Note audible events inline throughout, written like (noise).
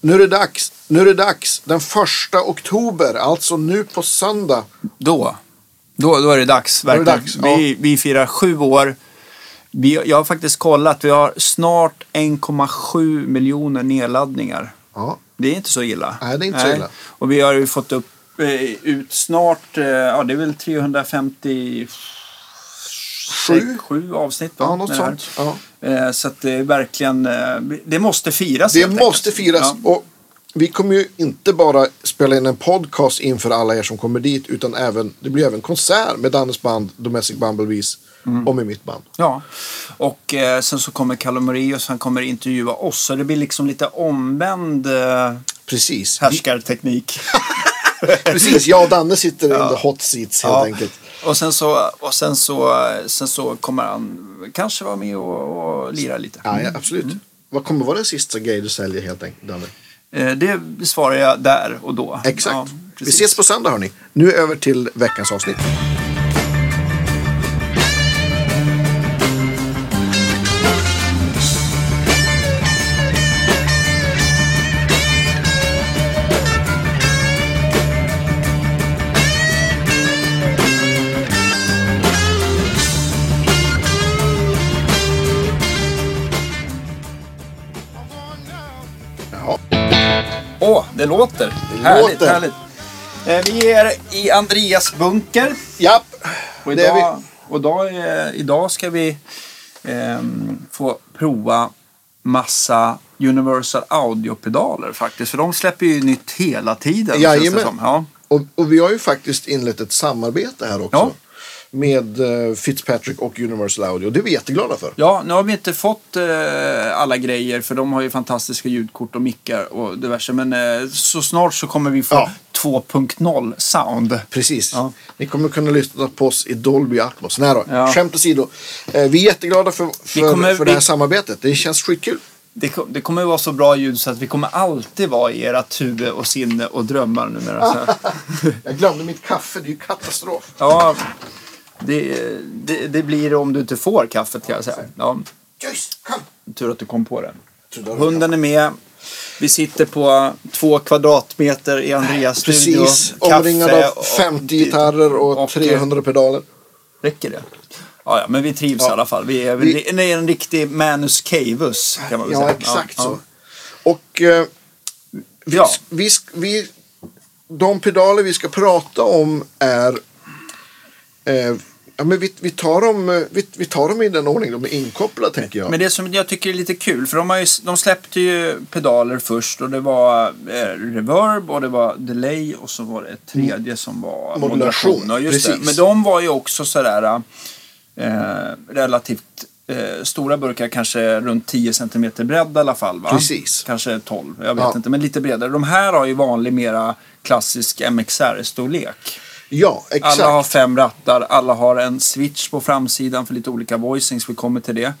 Nu är det dags. Nu är det dags. Den första oktober, alltså nu på söndag. Då, då, då är det dags. är det Verkligen. dags, ja. vi, vi firar sju år. Vi, jag har faktiskt kollat. Vi har snart 1,7 miljoner nedladdningar. Ja, Det är inte så illa. Nej, det är inte så illa. Och vi har ju fått upp eh, ut snart, eh, ja det är väl 357 Sju? sju avsnitt. ja något sånt. Ja. Eh, så att det är verkligen, eh, det måste firas. Det måste enkelt. firas. Ja. Och vi kommer ju inte bara spela in en podcast inför alla er som kommer dit. Utan även, det blir även konsert med Dannes band Domestic Bumblebees. Mm. Och med mitt band. Ja, och eh, sen så kommer Kalle Moraeus, han kommer intervjua oss. Så det blir liksom lite omvänd eh, Precis. Härskarteknik. (laughs) precis. Jag och Danne sitter in the hot seats helt Ja. enkelt. Och sen så, och sen så, sen så kommer han kanske vara med och, och lira lite. Ja, ja, absolut. Vad kommer vara den sista grej du säljer helt enkelt, Danne? Eh, det besvarar jag där och då. Exakt. Ja, vi ses på söndag hörni. Nu över till veckans avsnitt. Det låter. härligt, låter. härligt. Eh, vi är i Andreas bunker. Japp, Och det är vi. idag, och idag, eh, idag ska vi ehm, få prova massa Universal Audio-pedaler faktiskt. För de släpper ju nytt hela tiden. det Jajamän. Ja. Och, och vi har ju faktiskt inlett ett samarbete här också. Ja. Med eh, Fitzpatrick och Universal Audio. Det är vi jätteglada för. ja, nu har vi inte fått eh, alla grejer för de har ju fantastiska ljudkort och mickar och diverse. Men eh, så snart så kommer vi få Ja. 2.0 sound. Precis. Ja. Ni kommer kunna lyssna på oss i Dolby Atmos. Nej då, Ja. skämt åsido. Eh, vi är jätteglada för, för, kommer- för det här vi- samarbetet. Det känns skitkul. Det, det kommer att vara så bra ljud så att vi kommer alltid vara i ert huvud och sinne och drömmar numera. Så. (laughs) Jag glömde mitt kaffe, det är ju katastrof. Ja, det, det, det blir det om du inte får kaffet kan jag säga. Ja, tur att du kom på det. Hunden är med. Vi sitter på två kvadratmeter i Andreas studio. Precis, omringad av 50 gitarrer och, och- 300 pedaler. Räcker det? Ja, ja, men vi trivs Ja. i alla fall. Vi är, Vi- vi... är en riktig manus cavus kan man väl Ja, säga. exakt Ja, så. Och eh, vi, Ja. vi, vi, de pedaler vi ska prata om är... Eh, ja, men vi, vi, tar dem, eh, vi, vi tar dem i den ordning de är inkopplade, tänker jag. Men det som jag tycker är lite kul, för de, har ju, de släppte ju pedaler först och det var eh, reverb och det var delay och så var det ett tredje som var Mm. Modulation, Ja, just det. Men de var ju också sådär eh, relativt eh, stora burkar, kanske runt 10 cm bredd i alla fall. Va? Precis. Kanske 12, jag vet Ja. inte, men lite bredare. De här har ju vanlig mera klassisk MXR-storlek. Ja, exakt. Alla har fem rattar, alla har en switch på framsidan för lite olika voicings, vi kommer till det.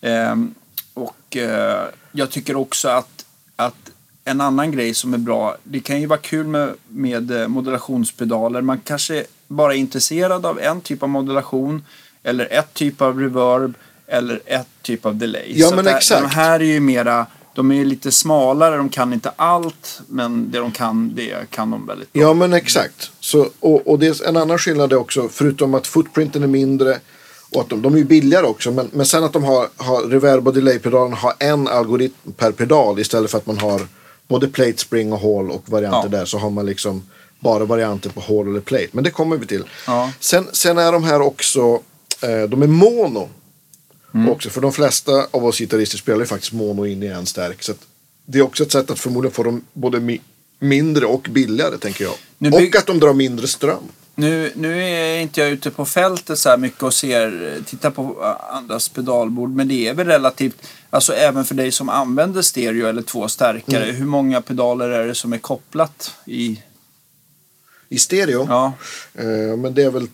Ehm, och eh, jag tycker också att, att en annan grej som är bra, det kan ju vara kul med, med eh, modulationspedaler. Man kanske bara är intresserad av en typ av modulation eller ett typ av reverb eller ett typ av delay. Ja, Så men exakt. De här är ju mera, de är lite smalare, de kan inte allt, men det de kan, det kan de väldigt bra. Ja, men exakt. Så, och, och det är en annan skillnad är också, förutom att footprinten är mindre och att de, de är ju billigare också, men, men sen att de har, har reverb och delay-pedalen har en algoritm per pedal istället för att man har både plate, spring och hall och varianter Ja. där så har man liksom bara varianter på hall eller plate. Men det kommer vi till. Ja. Sen, sen är de här också, eh, de är mono. Mm. Också, för de flesta av oss gitarrister spelar ju faktiskt mono in i en stärk. Så det är också ett sätt att förmodligen få dem både mi- mindre och billigare tänker jag. Nu och att de drar mindre ström. Nu, nu är inte jag ute på fältet så här mycket och ser, tittar på äh, andras pedalbord. Men det är väl relativt, alltså även för dig som använder stereo eller två stärkare. Mm. Hur många pedaler är det som är kopplat i? I stereo. Ja. Eh, men det är väl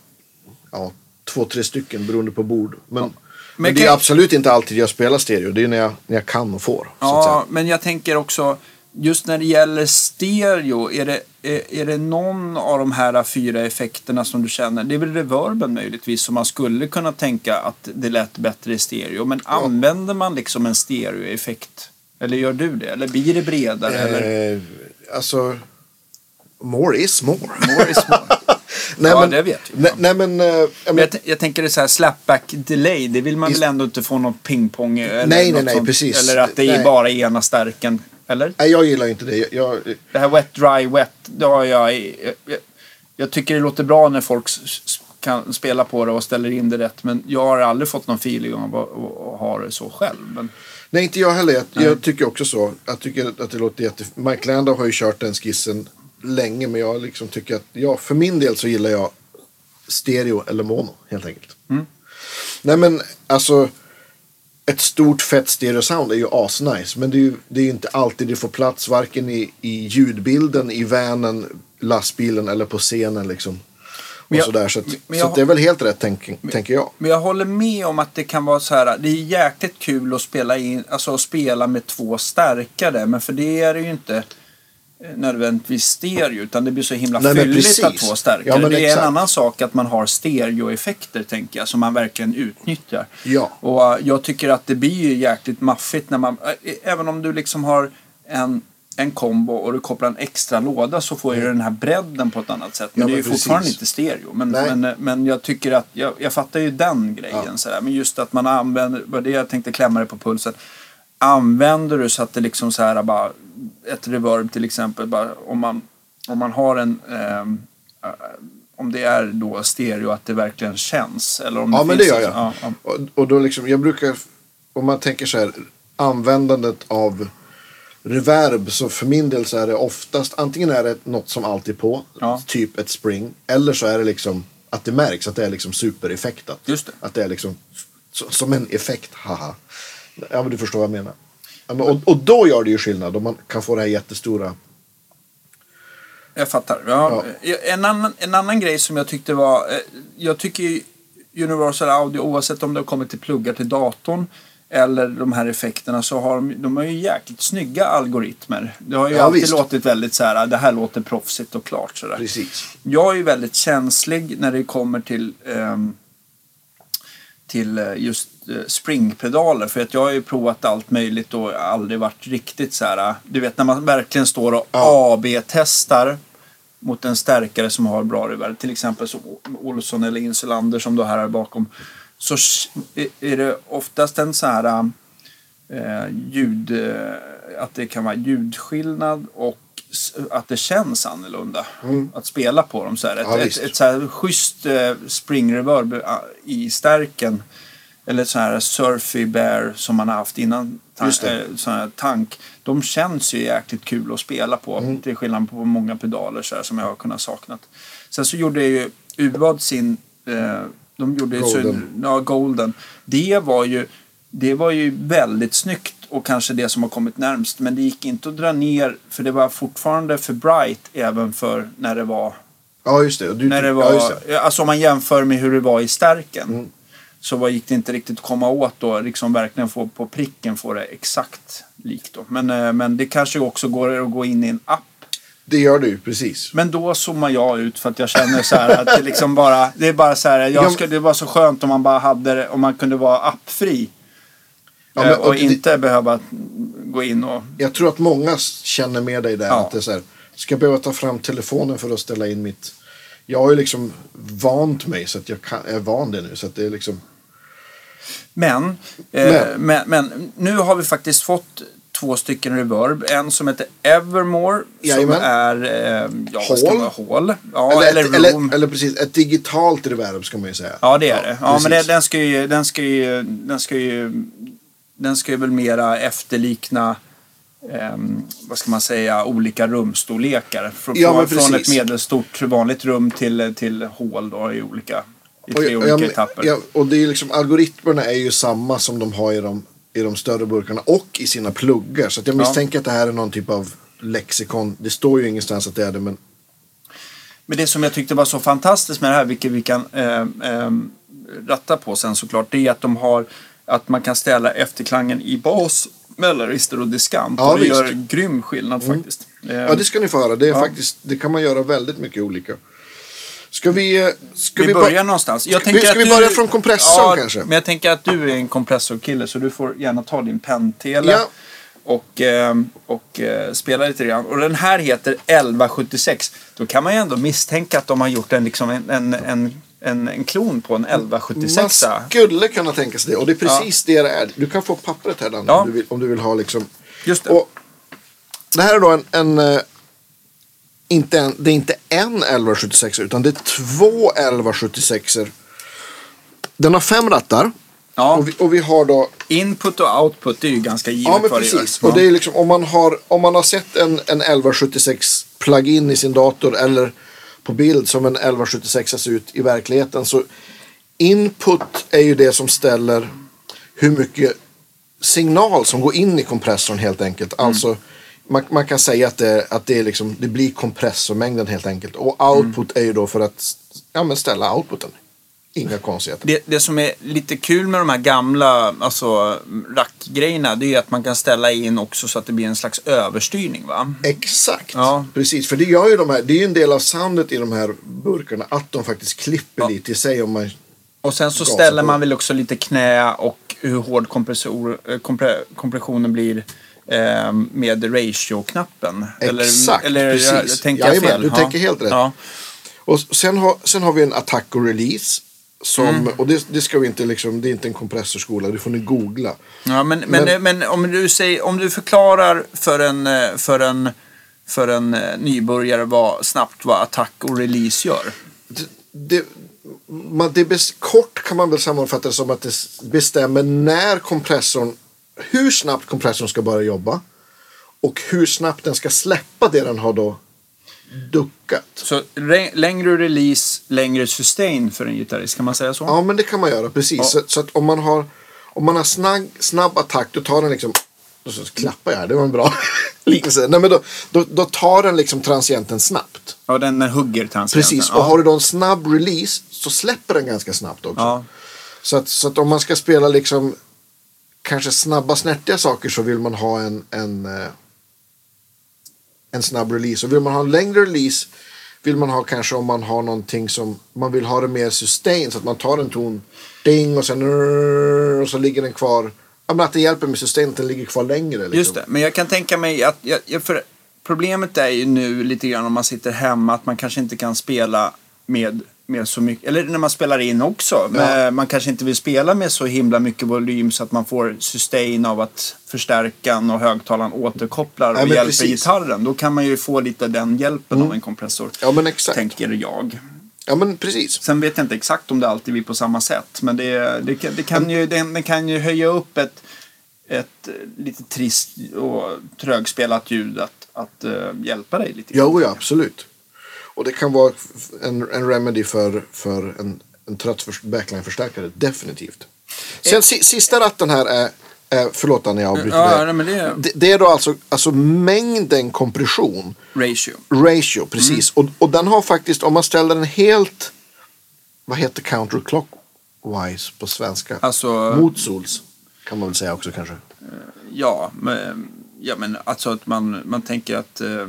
ja, två, tre stycken beroende på bord. Men, men, Men det är absolut inte alltid jag spelar stereo. Det är när jag, när jag kan och får. Ja, men jag tänker också, just när det gäller stereo, är det, är, är det någon av de här fyra effekterna som du känner, det är väl reverben möjligtvis, som man skulle kunna tänka att det lät bättre i stereo. Men använder man liksom en stereoeffekt Eller gör du det? Eller blir det bredare? eller? Eh, alltså, more is more. More is more. (laughs) nej, Ja, men, det vet vi. Nej, nej men, ja, Men jag, jag tänker det så här slapback delay. Det vill man väl ändå inte få någon pingpong eller Nej, nej, något nej, sånt. precis. Eller att det är Nej. bara ena stärken. Eller? nej, jag gillar inte det. Jag, jag, Det här wet, dry, wet. Det har jag, jag, jag, tycker det låter bra när folk kan spela på det och ställer in det rätt. Men jag har aldrig fått någon feeling av att ha det så själv. Men, nej, inte jag heller. Jag, jag tycker också så. Jag tycker att det låter jätte... Mike Landau har ju kört den skissen länge. Men jag liksom tycker att, ja, för min del så gillar jag stereo eller mono helt enkelt. Mm. Nej men alltså. Ett stort fett stereo-sound är ju asnice. Men det är ju det är ju inte alltid det får plats. Varken i, i ljudbilden, i vanen, lastbilen eller på scenen liksom. Men jag- sådär. Så, att, men så jag- att det är väl helt rätt tänk, tänker jag. men jag håller med om att det kan vara så här. Det är jäkligt kul att spela, in, alltså att spela med två stärkare. Men för det är det ju inte nödvändigtvis stereo. Utan det blir så himla Nej, men fylligt att två stärkare. Ja, men det är exakt. en annan sak att man har stereoeffekter tänker jag. Som man verkligen utnyttjar. Ja. Och eh, jag tycker att det blir jäkligt maffigt när man, eh, även om du liksom har en, en kombo och du kopplar en extra låda så får ju den här bredden på ett annat sätt. Men Ja, det är men ju fortfarande precis. inte stereo. Men, Nej. men, eh, men jag tycker att, jag, jag fattar ju den grejen. Ja. Sådär. Men just att man använder, det jag tänkte klämma det på pulsen. Använder du så att det liksom så här bara, ett reverb till exempel, bara, om, man, om man har en ehm, eh, om det är då stereo, att det verkligen känns. Eller om Ja, det men det gör jag. Ja, ja. Och, och då liksom, jag brukar, om man tänker så här, användandet av reverb. Så för min del så är det oftast, antingen är det något som alltid är på, Ja. typ ett spring. Eller så är det liksom att det märks att det är liksom supereffektat. Just det. Att det är liksom som en effekt, haha. Ja men du förstår vad jag menar. Ja, men, och, och då gör det ju skillnad om man kan få det här jättestora. Jag fattar. Ja, En, annan, en annan grej som jag tyckte var... eh, Jag tycker Universal Audio, oavsett om det har kommit till pluggar till datorn eller de här effekterna, så har de, de har ju jäkligt snygga algoritmer. Det har ju Ja, alltid visst. låtit väldigt så här, det här låter proffsigt och klart. Så där. Precis. Jag är ju väldigt känslig när det kommer till, ehm, till eh, just eh, springpedaler. För att jag har ju provat allt möjligt och aldrig varit riktigt så här. eh, Du vet när man verkligen står och Ja. AB-testar mot en stärkare som har bra reverb. Till exempel som Olsson eller Insulander som du har här bakom. Så är- det oftast en så här eh, ljud, att det kan vara ljudskillnad och att det känns annorlunda att spela på dem. Så här. Ett, Mm. Ja, ett, ett så här schysst eh, springreverb eh, i stärken eller så här surfy bear som man har haft innan eh, sån här tank. De känns ju jäkligt kul att spela på. Mm. Till skillnad på många pedaler så här, som jag har kunnat saknat. Sen så gjorde ju Uvad sin eh, de gjorde Golden. ja, Golden. Det var ju det var ju väldigt snyggt och kanske det som har kommit närmst. Men det gick inte att dra ner för det var fortfarande för bright även för när det var Ja just det. Du, när det ja, var, det. alltså om man jämför med hur det var i stärken. Mm. Så var, gick det inte riktigt att komma åt då, liksom verkligen få på pricken få det exakt likt då. Men, eh, men det kanske också går att gå in i en app. Det gör du precis. Men då zoomar jag ut för att jag känner så här att det liksom bara, det är bara så här, Ja, jag ska, det var så skönt om man bara hade om man kunde vara appfri. Ja, Eh, men- och det- inte behöva gå in och... Jag tror att många känner med dig där. Ja. Att det är så här, ska jag behöva ta fram telefonen för att ställa in mitt... Jag har ju liksom vant mig så att jag kan, är van det nu. Så att det är liksom... Men, eh, Men. men. Men, nu har vi faktiskt fått två stycken reverb. En som heter Evermore som Jajamän. är eh, ja, Hall. Hall. Ja, eller, eller, ett, eller, eller precis, ett digitalt reverb ska man ju säga. Ja, det är det. Ja, men det, den ska ju, den ska ju, den ska ju, den ska ju väl mera efterlikna, ehm, vad ska man säga, olika rumstorlekar. Från, Ja, från ett medelstort vanligt rum till, till hål då i olika, i Och, tre jag- olika jag- etapper. ja, och det är liksom, algoritmerna är ju samma som de har i de, i de större burkarna och i sina pluggar. Så jag misstänker att det här är någon typ av lexikon. Det står ju ingenstans att det är det, men Men det som jag tyckte var så fantastiskt med det här, vilket vi kan eh, eh, ratta på sen såklart, det är att de har att man kan ställa efterklangen i bas, mellanregister och diskant. Ja, och det visst. Mm. gör grym skillnad faktiskt. Eh, ja, det ska ni få höra. Det, är Ja. faktiskt, det kan man göra väldigt mycket olika. Ska vi... eh, Ska vi, bara- börjar någonstans. Jag Ska vi- ska vi du- börja från kompressorn ja, kanske? Men jag tänker att du är en kompressorkille så du får gärna ta din penntele. Ja. och, eh, och eh, spela lite grann. Och den här heter 1176. Då kan man ju ändå misstänka att de har gjort en, liksom en, en, en, en, en klon på en 1176. Man skulle kunna tänka sig det. Och det är precis det det är. Du kan få pappret här Danne, Ja. om, du vill, om du vill ha liksom. Just det. Och det här är då en, en, eh, inte en det är inte en 1176 utan det är två 1176 Den har fem rattar. ja. Och, vi, och vi har då Input och output är ju ganska givet Ja men det precis. Och det är liksom, om, man har, om man har sett en, en 1176 plug-in i sin dator eller på bild som en 1176 ser ut i verkligheten så input är ju det som ställer hur mycket signal som går in i kompressorn helt enkelt. Mm. Alltså man, man kan säga att, det, att det, är liksom, det blir kompressormängden helt enkelt. Och output är ju då för att ja, ställa outputen. Inga konstigheter. Det, det som är lite kul med de här gamla alltså, rackgrejerna det är att man kan ställa in också så att det blir en slags överstyrning. Va? Exakt, Ja. precis. För det gör ju de här, det är ju en del av soundet i de här burkarna att de faktiskt klipper Ja. lite i sig om man... Och sen så ställer på. man väl också lite knä och hur hård kompressor, eh, kompre, kompressionen blir eh, med ratio-knappen. Exakt, eller, eller jag, jag precis. tänker Jajamän, fel? du tänker helt rätt. Ja. Och sen har, sen har vi en attack och release. Som, Mm. Och det, det ska vi inte liksom, det är inte en kompressorskola, det får ni googla. Ja, men, men, Men- men, om, du säger, om du förklarar för en, eh, för en, för en eh, nybörjare vad, snabbt vad attack och release gör. Det, man, det bes, kort kan man väl sammanfatta det som att det bestämmer när kompressorn, hur snabbt kompressorn ska börja jobba. Och hur snabbt den ska släppa det den har då duckat. Så re, längre release, längre sustain för en gitarrist, kan man säga så? Ja, men det kan man göra, precis. Ja. Så, så att om man har, om man har snabb, snabb attack, då tar den liksom... Och så klappar jag det var en bra (laughs) liknelse. Nej, men då, då, då tar den liksom transienten snabbt. Ja, den den hugger transienten. Precis, ja. och har du då en snabb release så släpper den ganska snabbt också. Ja. Så, att, så att om man ska spela liksom kanske snabba snärtiga saker så vill man ha en, en, eh, en snabb release. Och vill man ha en längre release vill man ha kanske om man har någonting som man vill ha det mer sustain så att man tar en ton ding och sen och så ligger den kvar. Ja, men att det hjälper med sustain att den ligger kvar längre. Liksom. Just det, men jag kan tänka mig att jag, jag, för problemet är ju nu lite grann om man sitter hemma att man kanske inte kan spela med, med så mycket, eller när man spelar in också. Men man kanske inte vill spela med så himla mycket volym så att man får sustain av att förstärkaren och högtalaren återkopplar och men hjälper precis. Mm. gitarren. Då kan man ju få lite den hjälpen av en kompressor. Ja men exakt. Tänker jag. Ja men precis. Sen vet jag inte exakt om det alltid blir på samma sätt. Men det, det, det kan ju, det, det kan ju höja upp ett, ett lite trist och trögspelat ljud att, att eh, hjälpa dig lite. Jo, ja, absolut. Och det kan vara en, en remedy för, för en, en trött för- backline-förstärkare. Definitivt. Sen si, sista ratten här är, är förlåt Anna jag avbryter Ja, nej, men det är Det, det är då alltså, alltså mängden kompression, ratio. ratio, precis. Och, och den har faktiskt, om man ställer den helt, vad heter counterclockwise på svenska? Alltså, Motsols, kan man väl säga också kanske. ja, men, ja, men alltså att man, man tänker att eh,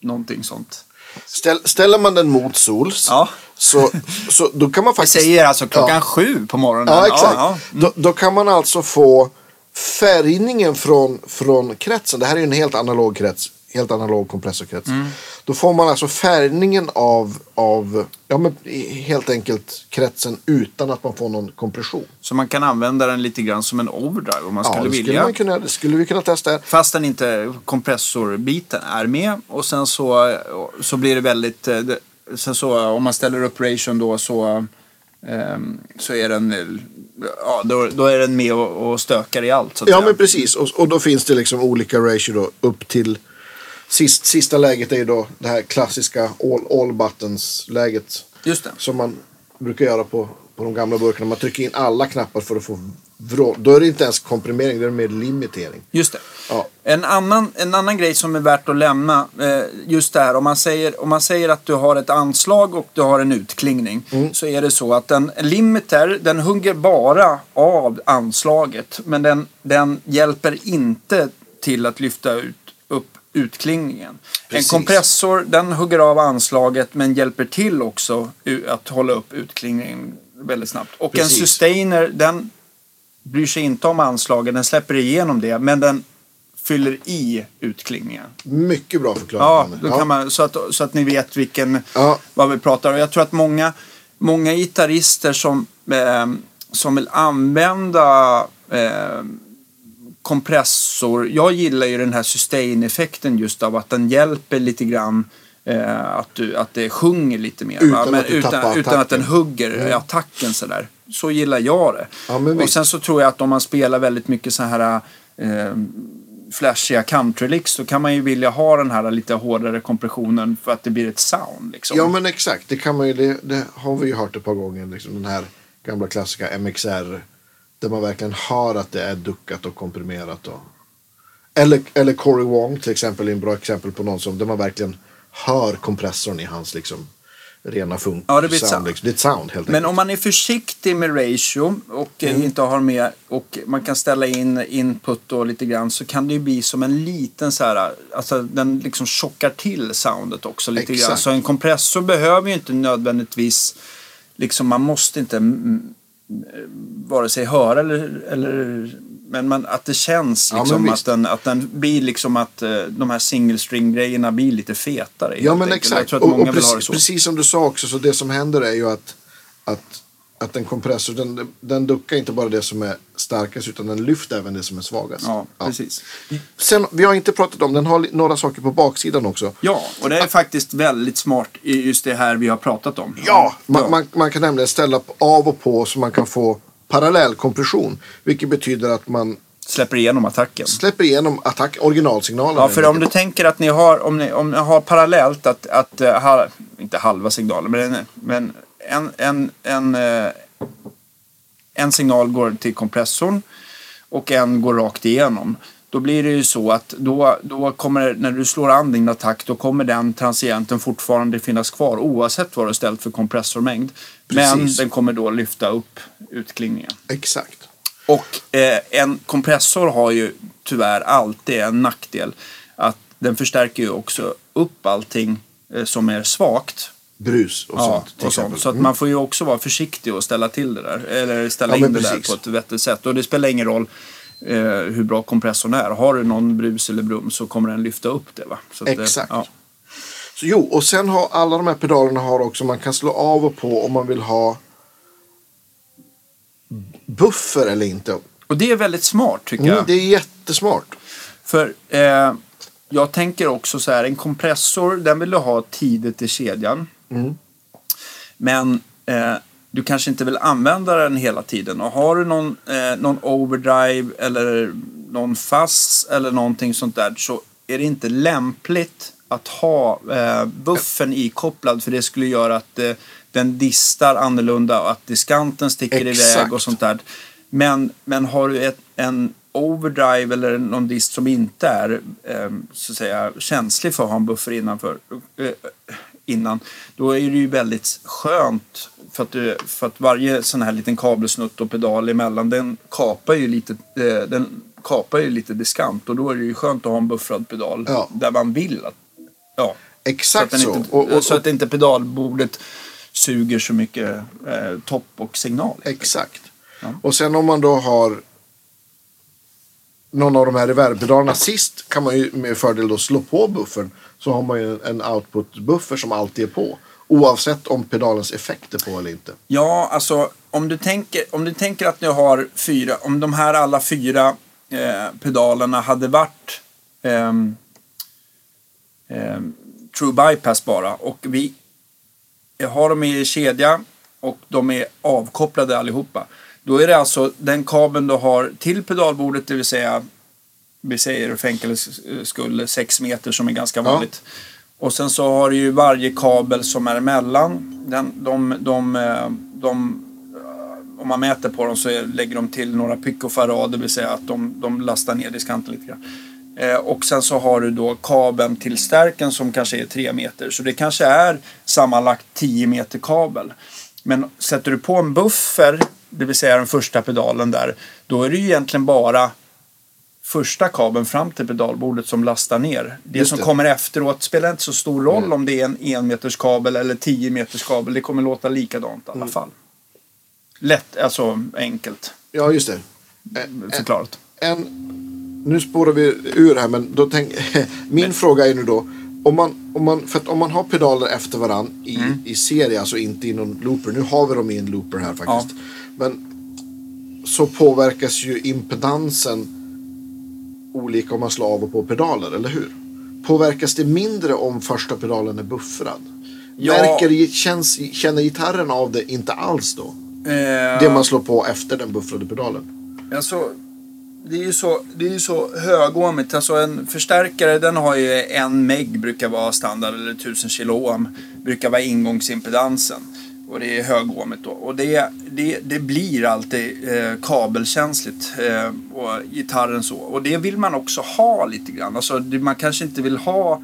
någonting sånt. Ställ, ställer man den mot sols, Ja. så, så då kan man faktiskt... säger alltså klockan Ja. sju på morgonen. Ja, exakt. Ja, Då, då kan man alltså få färgningen från, från kretsen. Det här är ju en helt analog krets. Helt analog kompressorkrets. Mm. Då får man alltså färgningen av, av ja, men helt enkelt kretsen utan att man får någon kompression. Så man kan använda den lite grann som en overdrive om man Ja, skulle det skulle, vilja. man kunna, det skulle vi kunna testa. här. Fast den inte kompressorbiten är med. Och sen så, så blir det väldigt... eh, Sen så om man ställer upp ration då så, ehm, så är den... Ja, då, då är den med och, och stökar i allt. Ja men precis. Och, och då finns det liksom olika ratio då upp till sist, sista läget är ju då det här klassiska all, all buttons läget. Just det. Som man brukar göra på, på de gamla burkarna. Man trycker in alla knappar för att få vrål. Då är det inte ens komprimering, då är det mer limitering. Just det. Ja. En, annan, en annan grej som är värt att lämna, eh, just det här om man, säger, om man säger att du har ett anslag och du har en utklingning. Mm. Så är det så att en limiter, den hugger bara av anslaget. Men den, den hjälper inte till att lyfta ut, utklingningen. Precis. En kompressor, den hugger av anslaget men hjälper till också att hålla upp utklingningen väldigt snabbt. Och en Precis. sustainer, den bryr sig inte om anslagen, den släpper igenom det, men den fyller i utklingningen. Mycket bra förklarat. Ja, då kan man, så, att, så att ni vet vilken, Ja. vad vi pratar om. Jag tror att många, många gitarrister som, eh, som vill använda eh, kompressor. Jag gillar ju den här sustain-effekten just av att den hjälper lite grann eh, att, du, att det sjunger lite mer. Utan att utan, utan att den hugger attacken sådär. Så gillar jag det. Ja, och visst. sen så tror jag att om man spelar väldigt mycket så här eh, flashiga countrylicks så kan man ju vilja ha den här lite hårdare kompressionen för att det blir ett sound. Liksom. Ja men exakt, det kan man ju, det, det har vi ju hört ett par gånger. Liksom, den här gamla klassiska MXR. Där man verkligen hör att det är duckat och komprimerat. Och... Eller, eller Corey Wong till exempel är en bra exempel på någon som där man verkligen hör kompressorn i hans liksom rena funk. Ja, det blir sound. sound. Liksom. Det är ett sound helt Men enkelt. om man är försiktig med ratio och eh, inte har med och man kan ställa in input och lite grann så kan det ju bli som en liten så här, alltså den liksom chockar till soundet också lite grann. Exakt. Så en kompressor behöver ju inte nödvändigtvis, liksom man måste inte mm, vare sig höra eller, eller men man, att det känns Ja, liksom att, visst. den, att den blir liksom att eh, de här single string grejerna blir lite fetare. Ja men enkelt. Exakt. att Och, och precis, precis som du sa också, så det som händer är ju att, att, att en kompressor den, den duckar inte bara det som är starkast utan den lyfter även det som är svagast. Ja, precis. Sen, vi har inte pratat om, den har några saker på baksidan också. Ja, och det är faktiskt väldigt smart i just det här vi har pratat om. Ja, man, Man, man kan nämligen ställa av och på så man kan få parallellkompression. Vilket betyder att man Släpper igenom attacken. släpper igenom attack, originalsignalen. Ja, för om du tänker att ni har, om ni, om ni har parallellt att, att eh, ha, inte halva signalen, men, en- men en, en, en, eh, en signal går till kompressorn och en går rakt igenom. Då blir det ju så att då, då kommer, när du slår an din attack, då kommer den transienten fortfarande finnas kvar oavsett vad du har ställt för kompressormängd. Men Precis. den kommer då lyfta upp utklingningen. Exakt. Och eh, en kompressor har ju tyvärr alltid en nackdel. Att den förstärker ju också upp allting eh, som är svagt. Brus och Ja, sånt. och sånt. Så att Mm. man får ju också vara försiktig och ställa till det där. Eller ställa Ja, in det där precis. på ett vettigt sätt. Och det spelar ingen roll eh, hur bra kompressorn är. Har du någon brus eller brum så kommer den lyfta upp det. Va? Så eh, Exakt. ja. Så, jo, och sen har alla de här pedalerna har också, man kan slå av och på om man vill ha buffer eller inte. Och det är väldigt smart tycker Mm, jag. det är jättesmart. För eh, jag tänker också så här, en kompressor den vill du ha tidigt i kedjan. Mm. Men eh, du kanske inte vill använda den hela tiden. Och har du någon, eh, någon overdrive eller någon fuzz eller någonting sånt där så är det inte lämpligt att ha eh, buffen ikopplad för det skulle göra att eh, den distar annorlunda och att diskanten sticker Exakt. iväg och sånt där. Men, men har du ett, en overdrive eller någon dist som inte är eh, så att säga, känslig för att ha en buffer innanför, eh, innan, då är det ju väldigt skönt för att, du, för att varje sån här liten kabelsnutt och pedal emellan den kapar ju lite, eh, den kapar ju lite diskant och då är det ju skönt att ha en buffrad pedal Ja. där man vill att Ja, så Exakt att, den så. inte, Och, och, så att inte pedalbordet suger så mycket eh, topp och signal. Exakt. Ja. Och sen om man då har någon av de här reverbpedalerna sist kan man ju med fördel då slå på buffern. Så har man ju en output-buffer som alltid är på. Oavsett om pedalens effekt är på eller inte. Ja, alltså om du tänker, om du tänker att du har fyra, om de här alla fyra eh, pedalerna hade varit eh, eh, true bypass bara och vi har dem i kedja och de är avkopplade allihopa. Då är det alltså den kabeln du har till pedalbordet, det vill säga vi säger för enkelhetens skull 6 meter som är ganska Ja. vanligt. Och sen så har du ju varje kabel som är emellan. Den, de, de, eh, de, eh, om man mäter på dem så är- lägger de till några picofarad, det vill säga att de, de lastar ner diskanten lite grann. Eh, och sen så har du då kabeln till stärken som kanske är 3 meter. Så det kanske är sammanlagt 10 meter kabel. Men sätter du på en buffer, det vill säga den första pedalen där, då är det ju egentligen bara första kabeln fram till pedalbordet som lastar ner. Det Just som det. kommer efteråt spelar inte så stor roll om det är en enmeters kabel eller 10 meters kabel. Det kommer låta likadant i alla fall. Lätt, alltså enkelt Ja, just det. Eh, förklarat. En, nu spårar vi ur här, men då tänk, (laughs) min fråga är nu då. Om man, om, man, för om man har pedaler efter varann i, Mm. i serie, alltså inte i någon looper. Nu har vi dem i en looper här faktiskt. Men så påverkas ju impedansen olika om man slår av och på pedaler, eller hur? Påverkas det mindre om första pedalen är buffrad? Ja. Märker, känns, känner gitarren av det inte alls då? Eh, Det man slår på efter den buffrade pedalen? Alltså, det är ju så, det är ju så högåmigt. Alltså en förstärkare den har ju en meg brukar vara standard eller 1000 kilo ohm. Brukar vara ingångsimpedansen. Och det är högåmigt då. Och det, det, det blir alltid eh, kabelkänsligt. Eh, och gitarren så. Och det vill man också ha lite grann. Alltså det, man kanske inte vill ha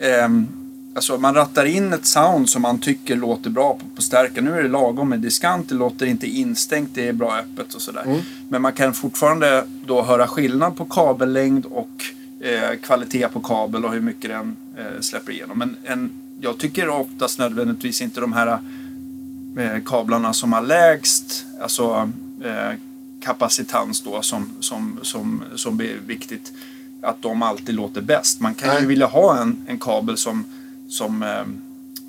ehm, Alltså man rattar in ett sound som man tycker låter bra på, på stärkaren. Nu är det lagom med diskant, det låter inte instängt, det är bra öppet och sådär. Men man kan fortfarande då höra skillnad på kabellängd och eh, kvalitet på kabel och hur mycket den eh, släpper igenom. Men en, jag tycker oftast nödvändigtvis inte de här eh, kablarna som har lägst alltså, eh, kapacitans då som, som, som, som är viktigt att de alltid låter bäst. Man kan Nej. ju vilja ha en, en kabel som, som, eh,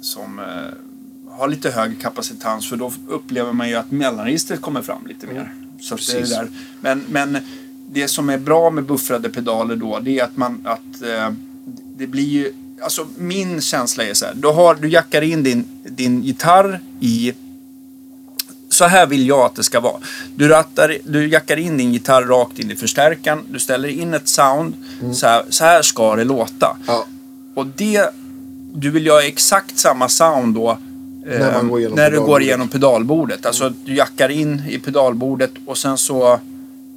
som eh, har lite högre kapacitans för då upplever man ju att mellanregistret kommer fram lite mer. Så att det är där. Men, men det som är bra med buffrade pedaler då det är att man att eh, det blir ju Alltså min känsla är så här. Du, har, du jackar in din, din gitarr i så här vill jag att det ska vara. Du, rattar, du jackar in din gitarr rakt in i förstärkaren. Du ställer in ett sound. Så, här, så här ska det låta. Ja. Och det, du vill göra exakt samma sound då. När eh, går igenom när du går igenom pedalbordet. Alltså du jackar in i pedalbordet och sen så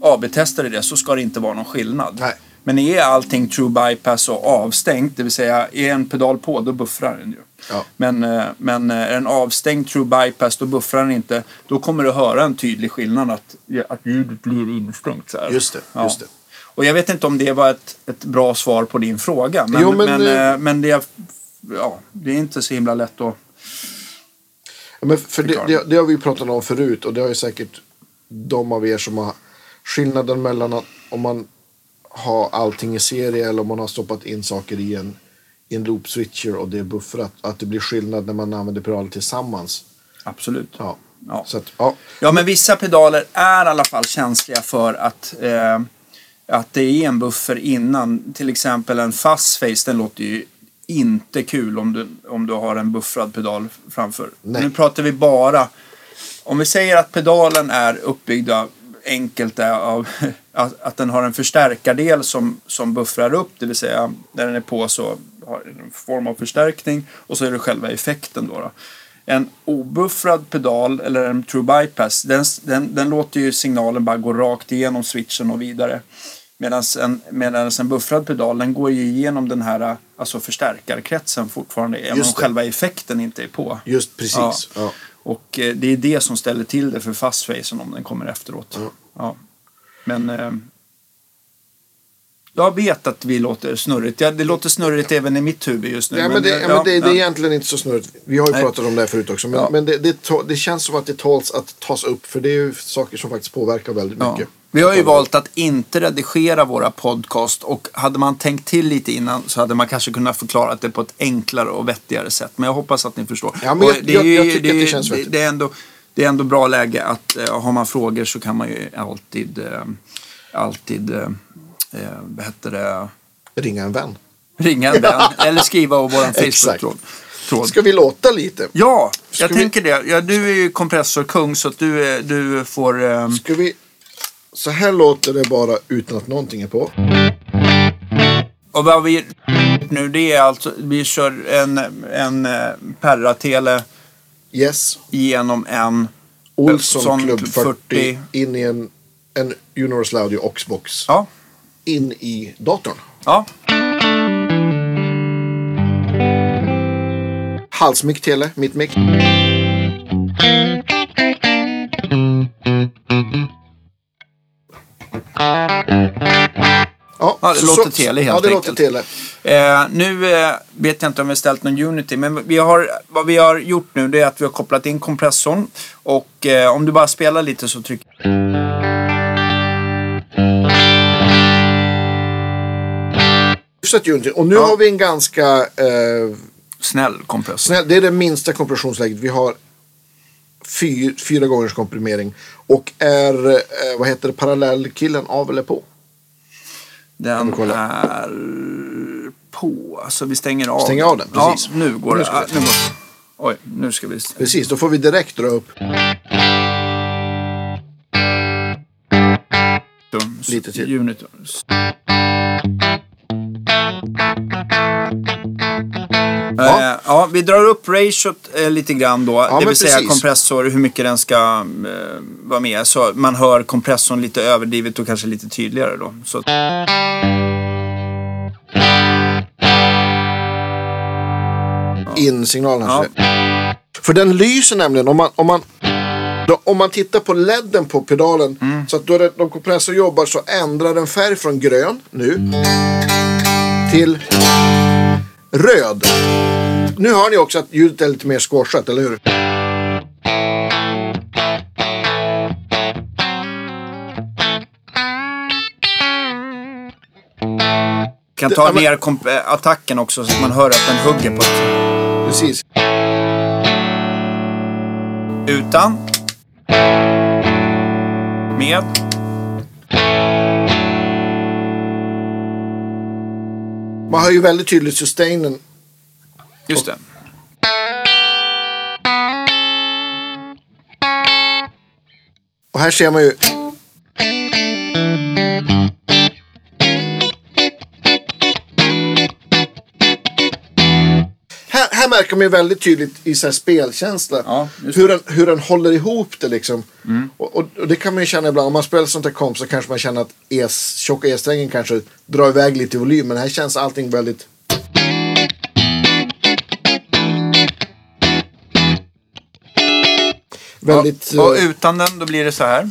AB-testar du det så ska det inte vara någon skillnad. Nej. Men är allting true bypass och avstängt, det vill säga är en pedal på då buffrar den ju. Ja. Men, eh, men eh, är en avstängd true bypass då buffrar den inte. Då kommer du höra en tydlig skillnad att, att ljudet blir instängt. Så här. Just det, Ja. just det. Och jag vet inte om det var ett, ett bra svar på din fråga. Men, Jo, men, men, eh, eh, men det, ja, det är inte så himla lätt att... Ja, Men för det, det, det har vi pratat om förut och det har ju säkert de av er som har skillnaden mellan att om man har allting i serie eller om man har stoppat in saker i en, i en loop switcher och det är buffrat. Att det blir skillnad när man använder pedaler tillsammans. Absolut. Ja. Ja. Så att, ja. Ja, men vissa pedaler är i alla fall känsliga för att, eh, att det är en buffer innan. Till exempel en fast face, den låter ju inte kul om du, om du har en buffrad pedal framför. Nej. Nu pratar vi bara, om vi säger att pedalen är uppbyggd av enkelt är av (laughs) att, att den har en förstärkardel som, som buffrar upp, det vill säga när den är på så har den en form av förstärkning och så är det själva effekten då. då. En obuffrad pedal eller en true bypass, den, den, den låter ju signalen bara gå rakt igenom switchen och vidare. Medan en, medans en buffrad pedal, den går ju igenom den här alltså förstärkarkretsen fortfarande, även om själva effekten inte är på. Just precis. Ja. Ja. Och eh, det är det som ställer till det för fastfacen om den kommer efteråt. Ja. Ja. Men eh, jag vet att vi låter snurrigt. Ja, det låter snurrigt även i mitt huvud just nu. Ja, men det, ja, men det, det är egentligen inte så snurrigt. Vi har ju Nej. pratat om det här förut också. Men, men det, det, det känns som att det tåls att tas upp. För det är ju saker som faktiskt påverkar väldigt mycket. Vi har ju valt att inte redigera våra podcast och hade man tänkt till lite innan så hade man kanske kunnat förklara det på ett enklare och vettigare sätt. Men jag hoppas att ni förstår. Ja, men jag- jag- jag tycker det att det känns det, vettigt. det, är ändå, det är ändå bra läge att eh, har man frågor så kan man ju alltid, eh, alltid eh, eh, vad heter det, Ringa en vän. ringa en vän (laughs) eller skriva på vår. Facebook-tråd. Tråd. Ska vi låta lite? Ja, jag Ska vi- tänker det. Ja, du är ju kompressorkung så att du, du får... Eh, Ska vi... Så här låter det bara utan att någonting är på. Och vad vi nu det är alltså, vi kör en, en eh, Perra-tele Yes. genom en Olsson Club 40, 40. in i en, en Universal Audio Oxbox. Ja, In i datorn. ja. Halsmick tele, mitt mick. Ja, Ja, det så- låter tele helt Ja, det enkelt. låter tele. Eh, nu eh, vet jag inte om vi har ställt någon Unity, men vi har, vad vi har gjort nu det är att vi har kopplat in kompressorn. Och eh, om du bara spelar lite så trycker unity. Och nu Ja. har vi en ganska eh, Snäll kompressor. snäll, det är det minsta kompressionsläget. Vi har fy, fyra gångers komprimering. Och är, eh, vad heter det, parallellkillen av eller på? Den är på. Så vi stänger av. Stänger av den, precis. Ja, nu går Nu det. ska vi- nu går. Oj, nu ska vi... Precis, då får vi direkt dra upp. Lite till. Unit. Ja. Eh, ja, vi drar upp ratiot eh, lite grann då. det men vill säga precis. kompressor, hur mycket den ska eh, vara med. Så man hör kompressorn lite överdrivet och kanske lite tydligare då. Så, in-signalen. Ja. Ja. För den lyser nämligen om man, om man, då, om man tittar på ledden på pedalen. Mm. Så att då det, de kompressor jobbar så ändrar den färg från grön nu till röd. Nu hör ni också att ljudet är lite mer squashat, eller hur? kan Det- ta men- ner komp- eh, attacken också så att man hör att den hugger på ett... Precis. Utan. Med. Man hör ju väldigt tydligt sustainen. Just det. Och här ser man ju. Märker man ju väldigt tydligt i så här spelkänsla Ja, hur, den, hur den håller ihop det liksom. Och, och, och det kan man ju känna ibland. Om man spelar sånt här komp så kanske man känner att es, tjocka E-strängen kanske drar iväg lite i volym. Men här känns allting väldigt... Väldigt... och eh, utan den då blir det så här.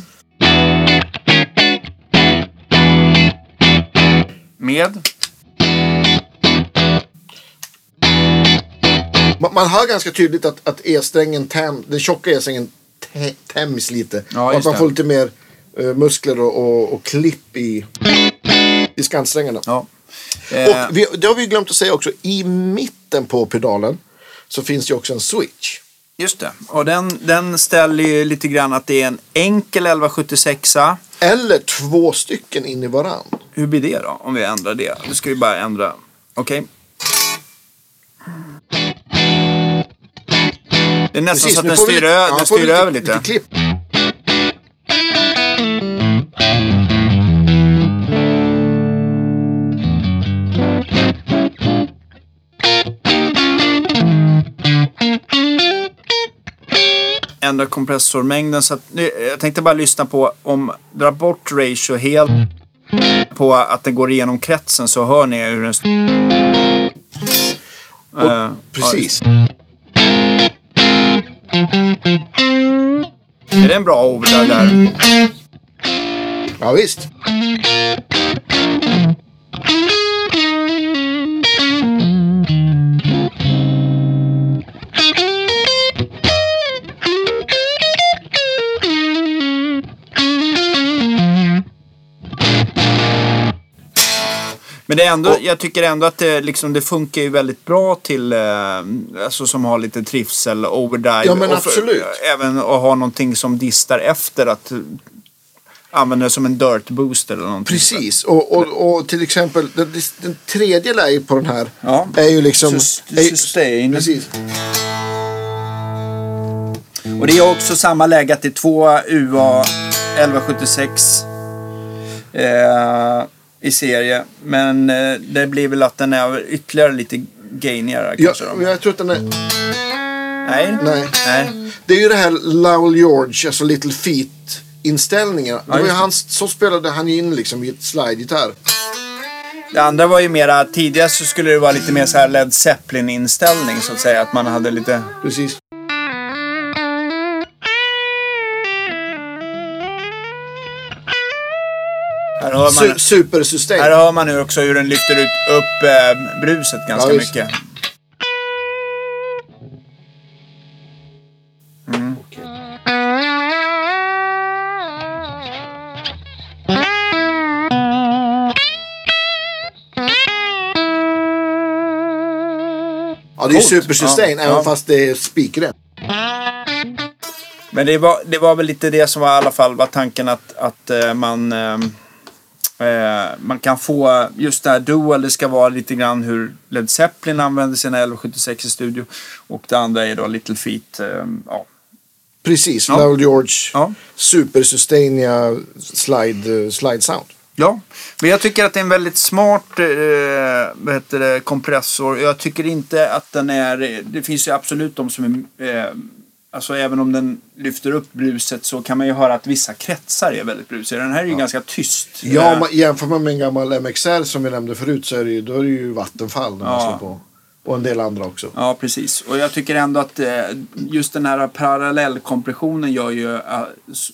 Med. Man, man hör ganska tydligt att, att E-strängen, täm, den tjocka E-strängen tä- tämjs lite. Ja, och att man det. får lite mer eh, muskler och, och, och klipp i, i skantsträngarna. Ja. Eh, Och vi, det har vi glömt att säga också. I mitten på pedalen så finns det också en switch. Just det. Och den, den ställer ju lite grann att det är en enkel 1176 Eller två stycken in i varann. Hur blir det då om vi ändrar det? Nu ska vi bara ändra. Okej. Det är nästan så att den vi styr, lite- ö- ja, den vi styr över lite. klipp. Ändra kompressormängden. Så att, nu, jag tänkte bara lyssna på om dra bort ratio helt på att det går igenom kretsen så hör ni hur den... Och, Eh, precis. Är det en bra overdrive där? Ja, visst. Men det är ändå, Och- jag tycker ändå att det, liksom, det funkar ju väldigt bra till, eh, alltså som har lite trivsel, overdrive. Ja, men och för- absolut. även att ha någonting som distar efter att använda det som en dirt booster eller någonting. Precis. Och, och, och till exempel den, den tredje läget på den här Ja. är ju liksom... Sustain. Precis. Och det är också samma läge att det är två UA 1176 eh, i serie. Men eh, det blir väl att den är ytterligare lite gainigare kanske. då. jag tror att den är... Nej. Nej. Nej. Det är ju det här Lowell George, alltså Little Feet inställningen. det var ju hans, så spelade han ju in liksom i ett slide-gitarr. Det andra var ju mera, tidigare så skulle det vara lite mer så här Led Zeppelin inställning så att säga. Att man hade lite... Precis. Här hör Su man, supersystem. här hör man nu också hur den lyfter ut, upp eh, bruset ganska Ja, mycket. Ja, det är Coolt. super sustain, Ja, även ja. fast det är spikrätt. Men det var, det var väl lite det som var i alla fall var tanken att, att eh, man, eh, eh, man kan få just det här dual. Det ska vara lite grann hur Led Zeppelin använder sina 1176 i studio. Och det andra är då Little Feet. Eh, ja. Precis, Ja. Lowell George. Ja. Super sustainiga slide, eh, slide sound. ja, men jag tycker att det är en väldigt smart eh, vad heter det, kompressor. Jag tycker inte att den är... Det finns ju absolut de som är... Alltså även om den lyfter upp bruset så kan man ju höra att vissa kretsar är väldigt brusiga. Den här är ju ganska tyst. Ja, Eh, man, jämför man med en gammal MXR som vi nämnde förut så är det ju, då är det ju vattenfall när man Ja. slår på. Och en del andra också. Ja, precis. Och jag tycker ändå att eh, just den här parallellkompressionen gör ju eh,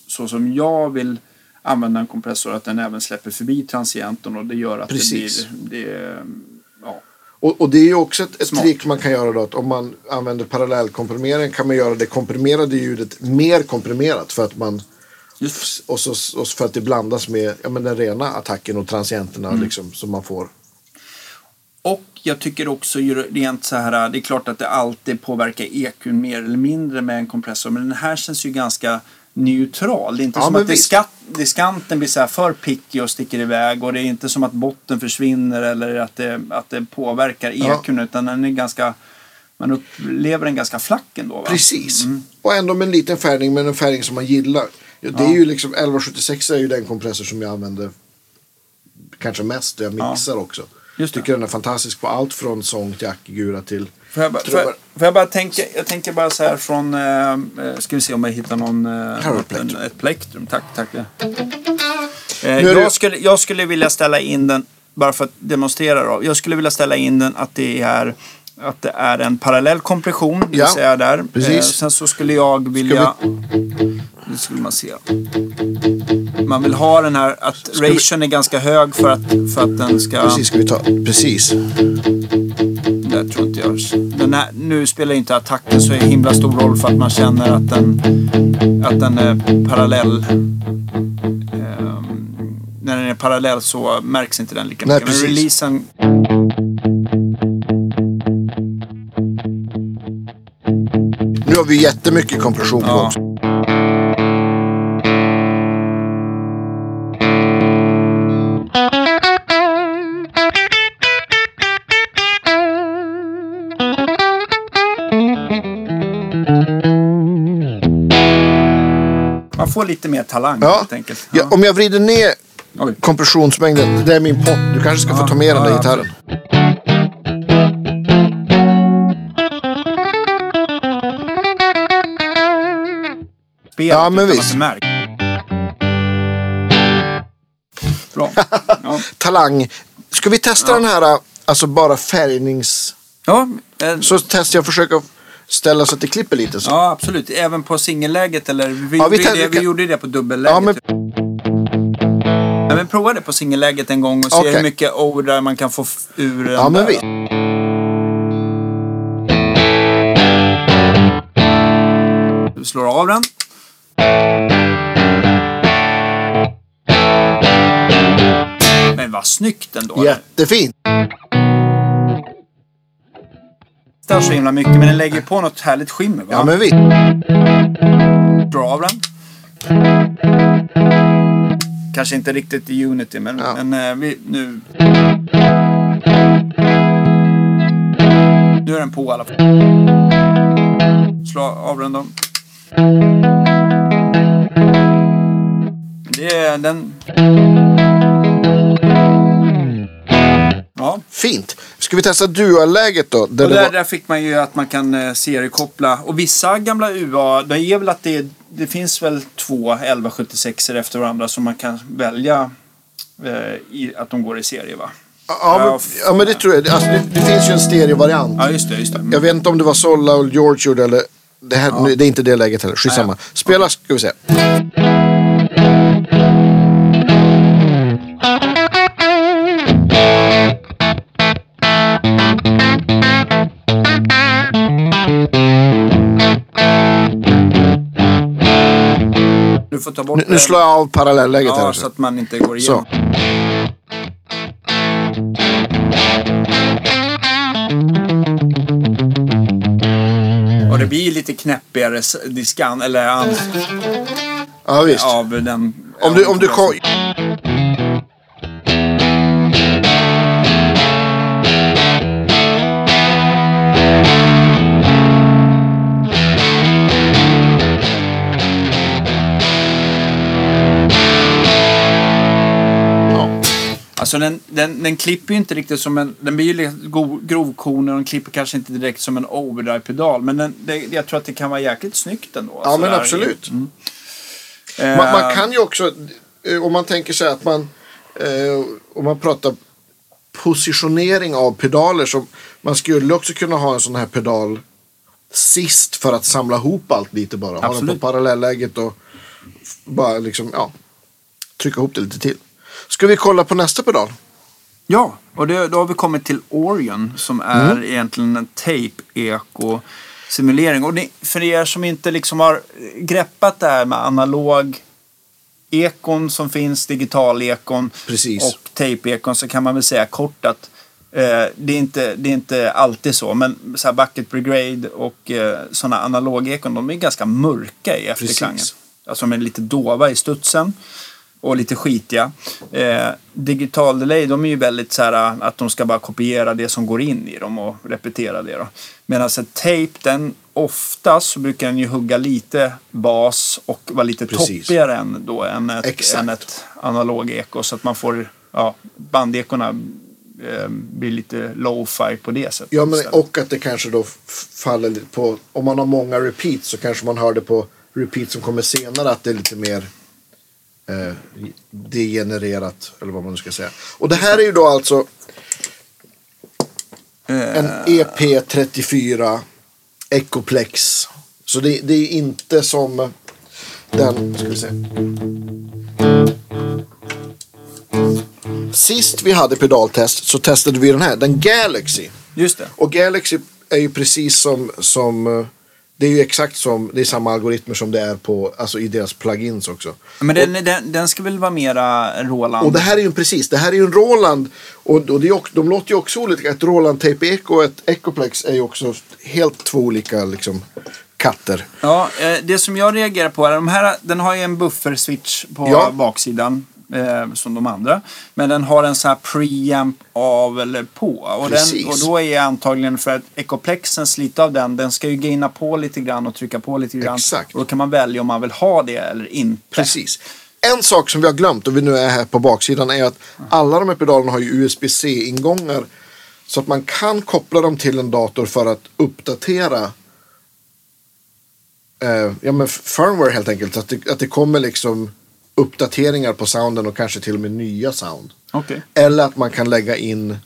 så som jag vill använda en kompressor att den även släpper förbi transienten och det gör att Precis. det blir... Det, ja. Och, och det är ju också ett, ett trick man kan göra då. Att om man använder parallellkomprimering kan man göra det komprimerade ljudet mer komprimerat. För att man Just, och så, och för att det blandas med ja, men den rena attacken och transienterna Mm. liksom, som man får. och jag tycker också rent så här, det är klart att det alltid påverkar EQn mer eller mindre med en kompressor, men den här känns ju ganska neutral. Det är inte Ja, som att diskat, diskanten blir så för picky och sticker iväg och det är inte som att botten försvinner eller att det, att det påverkar Ja. EQn utan den är ganska, man upplever den ganska flack ändå. Va? Precis. Mm. Och ändå med en liten färgning, men en färgning som man gillar. Ja, det är Ja. ju liksom 1176 är ju den kompressor som jag använder kanske mest. Jag Ja. mixar också. Just det. Tycker den är fantastisk på allt från sång till ackigura till Får jag, bara, får, jag, får jag bara tänka, jag tänker bara så här från, eh, eh, ska vi se om jag hittar någon, eh, du plektrum. ett plektrum. Tack, tack. Eh, är jag, det- skulle, jag skulle vilja ställa in den, bara för att demonstrera då. Jag skulle vilja ställa in den att det är att det är en parallell kompression, det vill Ja, säga där. precis. sen så skulle jag vilja... Nu skulle man se. Man vill ha den här, att vi- ration är ganska hög för att, för att den ska... Precis, ska vi ta. Precis. Det tror inte jag. Den här, nu spelar inte attacken så himla stor roll för att man känner att den, att den är parallell. Ehm, när den är parallell så märks inte den lika Nej, mycket. Men precis. releasen... Nu har vi jättemycket kompression på Ja. också. Lite mer talang Ja. helt enkelt. Ja, om jag vrider ner Oj. kompressionsmängden. Det är min pott. Du kanske ska få Ja, ta med den ja, där ja, gitarren. Spel Ja, men visst. Bra. (laughs) Ja, Talang. Ska vi testa den här, alltså bara färgnings... ja, eh, Så testar jag försöka ställa så att det klipper lite. Så. ja absolut. Även på singelläget eller? Vi, Ja, vi gjorde, det, vi vi kan- gjorde det på dubbelläget. Ja, men Ja, men prova det på singelläget en gång och se Okej. hur mycket over man kan få ur den Ja, men visst. Du slår av den. Men vad snyggt ändå. Jättefint. Är så himla mycket, men den lägger på något härligt skimmer. Va? Ja, men visst. Dra av den. Kanske inte riktigt i Unity, men, Ja. men eh, vi, nu... Nu är den på i alla fall. Slå av den då. Det är den... Ja, Fint. Ska vi testa dualläget då? Där och där, var... där fick man ju att man kan eh, seriekoppla. Och vissa gamla UA, det är väl att det, det finns väl två 1176 efter varandra som man kan välja eh, i, att de går i serie va? Ja, men, Ja, ja, men det tror jag. Alltså, det, det finns ju en stereovariant. Ja, just det. Just det. Jag vet inte om det var Solla och George gjorde eller... Det, här, det är inte det läget heller. Skitsamma. Spela ska vi se. Får ta bort Nu, nu slår jag av parallelläget här. Ja, så att man inte går igenom. Så. blir lite knäppigare diskan, eller an, Ja, visst. av den... Om du, om du kom... Alltså den, den, den klipper ju inte riktigt som en... Den blir ju grovkornig och den klipper kanske inte direkt som en overdrive-pedal. Men den, det, jag tror att det kan vara jäkligt snyggt ändå. ja men absolut. Eh, Man, man kan ju också, eh, om man tänker sig att man, eh, om man pratar positionering av pedaler, så man skulle också kunna ha en sån här pedal sist för att samla ihop allt lite bara. Ha den Absolut. på parallelläget och bara liksom, ja, trycka ihop det lite till. Ska vi kolla på nästa pedal? Ja, och det, då har vi kommit till Orion som är Mm. egentligen en tape-eko-simulering. Och det, för er som inte liksom har greppat det här med analog ekon som finns, digital ekon Precis. och tape-ekon så kan man väl säga kort att eh, det, är inte, det är inte alltid så, men så här Bucket Brigade och eh, sådana analog-ekon, de är ganska mörka i efterklangen. Precis. Alltså de är lite dova i studsen och lite skitiga. Eh, digital delay, de är ju väldigt så här att de ska bara kopiera det som går in i dem och repetera det. Då. Medan ett tape, den oftast så brukar den ju hugga lite bas och vara lite Precis. toppigare än, då, än, ett, än ett analog eko. Så att man får, ja, bandekorna eh, blir lite low-fi på det sättet. Ja, men, och att det kanske då faller lite på, om man har många repeats så kanske man hör det på repeats som kommer senare att det är lite mer eh, degenererat, eller vad man nu ska säga. Och det här är ju då alltså en E EP34 Ecoplex. Så det, det är inte som den, ska vi se. Sist vi hade pedaltest så testade vi den här, den Galaxy. Just det. Och Galaxy är ju precis som, som eh, det är ju exakt som, det är samma algoritmer som det är på, alltså i deras plugins också. Men den, den, den ska väl vara mera Roland? Och det här är ju precis, det här är ju en Roland och, och det är, de låter ju också olika. Ett Roland Tape Eco och ett Ecoplex är ju också helt två olika liksom katter. Ja, eh, det som jag reagerar på är de här, den har ju en buffer-switch på Ja. baksidan. Eh, som de andra. Men den har en sån här preamp av eller på. Och, den, och då är antagligen för att Ecoplexens lite av den, den ska ju gaina på lite grann och trycka på lite grann. Exakt. Och då kan man välja om man vill ha det eller inte. Precis. En sak som vi har glömt och vi nu är här på baksidan är att alla de här pedalerna har ju USB-C-ingångar. Så att man kan koppla dem till en dator för att uppdatera eh, ja, men firmware helt enkelt. Att det, att det kommer liksom uppdateringar på sounden och kanske till och med nya sound. Okej. Eller att man kan lägga in,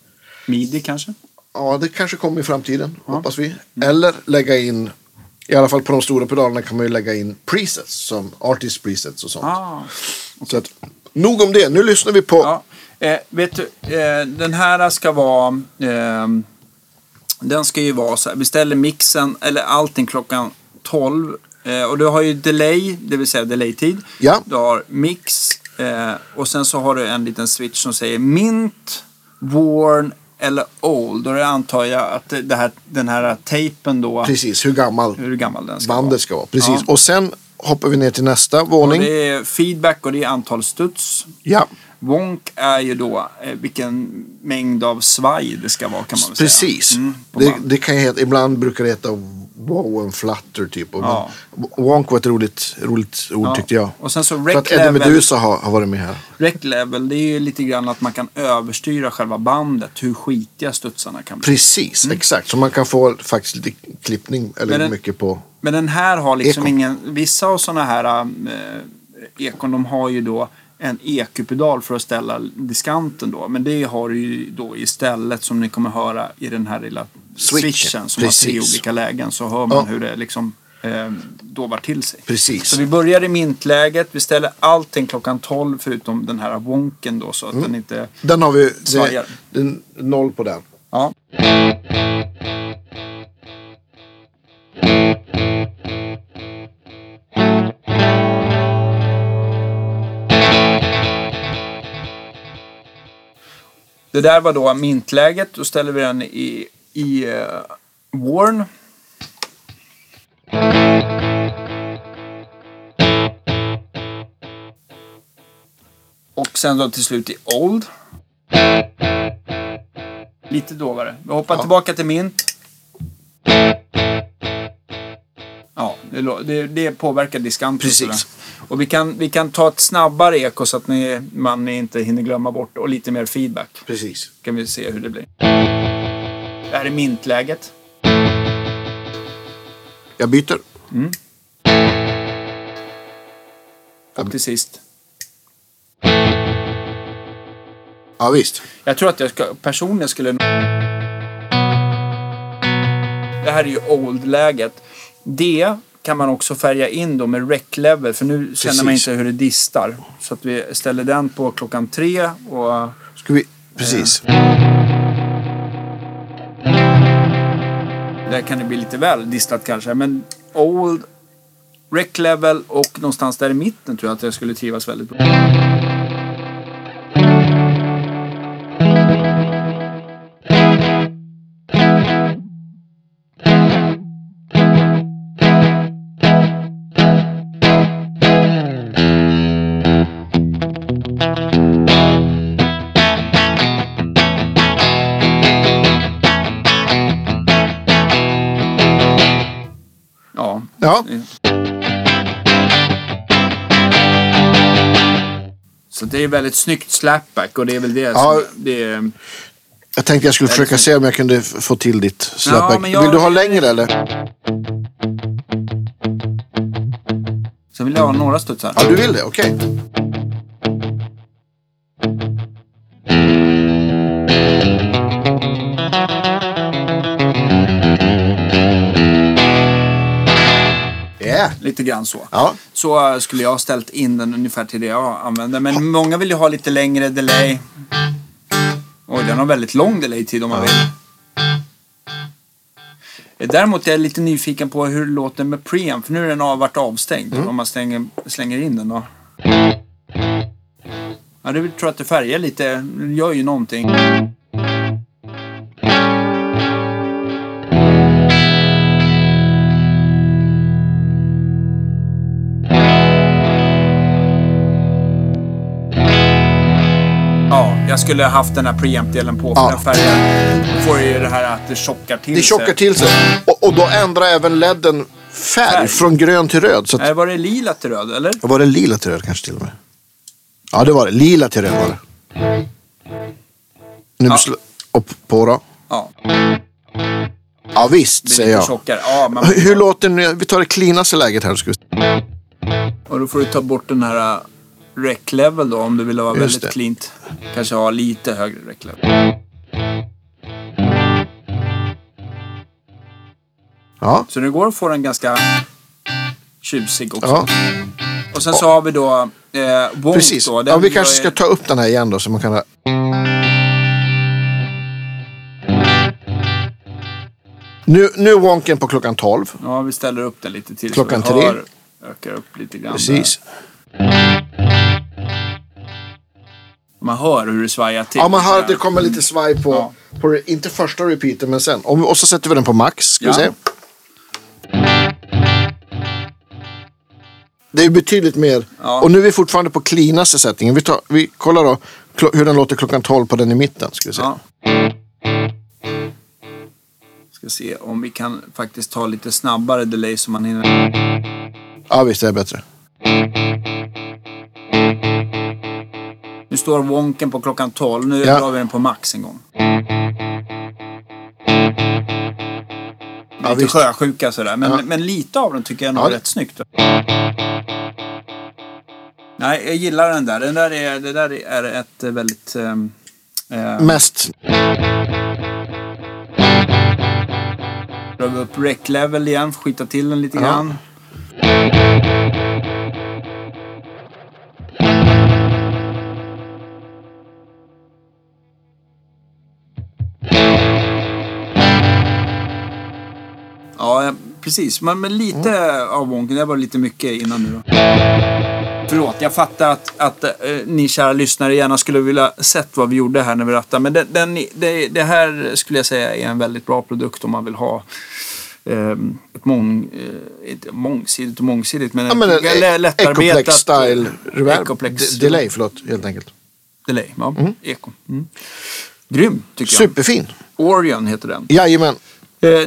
Midi kanske? ja det kanske kommer i framtiden, hoppas vi. Eller lägga in, i alla fall på de stora pedalerna kan man ju lägga in presets som artist presets och sånt. Ah. Så att, nog om det, nu lyssnar vi på Ja, eh, vet du, eh, den här ska vara... Eh, den ska ju vara så här, vi ställer mixen, eller allting klockan 12. Eh, och du har ju delay, det vill säga delaytid. Ja. Du har mix eh, och sen så har du en liten switch som säger mint, worn eller old. Då antar jag att det det här, den här tejpen då, precis hur gammal hur gammal den ska bandet vara. ska vara. Precis. Ja. Och sen hoppar vi ner till nästa Och våning. det är feedback och det är antal studs. Ja, Wonk är ju då eh, vilken mängd av svaj det ska vara kan man väl precis. säga. Mm, på det, det kan heta, ibland brukar det heta wow and flutter typ. Och Ja. men, wonk var ett roligt, roligt ord Ja. tyckte jag. Och sen så rec att Eddie Meduza har, har varit med här. rec level, det är ju lite grann att man kan överstyra själva bandet, hur skitiga studsarna kan bli. Precis, exakt. Så man kan få faktiskt lite klippning eller Mm. Men den- mycket på. Men den här har liksom Ekon. ingen, vissa av sådana här äh, ekon, de har ju då en EQ-pedal för att ställa diskanten då. Men det har du ju då istället som ni kommer höra i den här lilla Switchen, som har tre precis. olika lägen. Så hör man Ja. hur det liksom eh, dovar till sig. Precis. Så vi börjar i mintläget. Vi ställer allting klockan 12 förutom den här wonken då så att Mm. den inte... Den har vi, det, är noll på den. Ja. Det där var då mintläget. Då ställer vi den i, i eh, Warn. Och sen då till slut i Old. Lite dovare. Vi hoppar ja. tillbaka till Mint. Ja, det, det påverkar diskanten. Precis. Och vi kan, vi kan ta ett snabbare eko så att ni, man inte hinner glömma bort och lite mer feedback. Precis. kan vi se hur det blir. Det här är mintläget. Jag byter. Och till sist. Ja, visst. Jag tror att jag ska, personligen skulle... Det här är ju old-läget. Det kan man också färga in då med rec level för nu känner man Precis. inte hur det distar. Så att vi ställer den på klockan tre och... Ska vi... Precis. Där kan det bli lite väl distat kanske. Men old, rec level och någonstans där i mitten tror jag att jag skulle trivas väldigt bra. Väldigt snyggt slapback och det är väl det Ja. som... Det är, Jag tänkte jag skulle försöka se om jag kunde få till ditt slapback. men jag- Vill du ha längre eller? sen vill jag ha några studsar. Ja, du vill det? Okej. Yeah. Lite grann så. Ja. Så eh, skulle jag ha ställt in den ungefär till det jag använder. Men många vill ju ha lite längre delay. Oj, den har väldigt lång delay-tid om man vill. Däremot är jag lite nyfiken på hur det låter med preamp. För nu är den av, varit avstängd. Mm. Om man stänger, slänger in den då. Ja, det tror jag att det färgar lite. Det gör ju någonting. Jag skulle ha haft den här preamp-delen på. För Ja. den färgar. Då får ju det här att det tjockar till Det tjockar sig. till sig. Och, och då ändrar även ledden färg, Färg. från grön till röd. Så att, Nej, var det lila till röd, eller? var det lila till röd kanske till och med? Ja, det var det. Lila till röd var det. Nu Ja. upp på då. Ja. Ja visst, Det säger jag. tjockare. Ja, man, Hur låter det nu? Vi tar det cleanaste läget här. Ska vi... och då får du ta bort den här uh, rec level då om du vill ha Just väldigt det. cleant. Kanske ha lite högre rec level. Ja. Så det går att få den ganska tjusig också. ja, Och sen så har vi då eh, Wonk precis. då. Ja, vi kanske ska ta upp den här igen då så man kan... Nu, nu är wonken på klockan 12. Ja, vi ställer upp den lite till. så Klockan vi tre. hör- Ökar upp lite grann. Precis. Där. Man hör hur det svajar till. Ja, man hör att det kommer lite svaj på, Ja. på inte första repeaten men sen. Och, och så sätter vi den på max. Ska vi Ja. se. Det är betydligt mer. Ja. Och nu är vi fortfarande på cleanaste sättningen. Vi, tar, vi kollar då hur den låter klockan 12 på den i mitten. Ska vi se. Ja. Ska se om vi kan faktiskt ta lite snabbare delay så man hinner. Ja, visst det är bättre. Står wonken på klockan 12. Nu Ja. drar vi den på max en gång. Ja, lite visst. sjösjuka sådär. Men, Ja. men lite av den tycker jag nog Ja, är rätt snyggt. Nej, jag gillar den där. Den där är, det där är ett väldigt... ehm, eh, Mest. Drar vi upp rec level igen, skita till den lite Ja. grann. Precis. Men, men lite Mm. av wonken. Det var lite mycket innan nu då. Förlåt, jag fattar att, att eh, ni kära lyssnare gärna skulle vilja sett vad vi gjorde här när vi rattade. Men den, den, det, det här skulle jag säga är en väldigt bra produkt om man vill ha ehm, ett mång, eh, inte mångsidigt och mångsidigt men, Ja, men en ett lä- lättarbetat Ecoplex style reverb. Ecoplex D- delay, förlåt, helt enkelt. delay. Ja, eko. Mm. Grym tycker jag. Superfin. Orion heter den. Jajamän, Eh,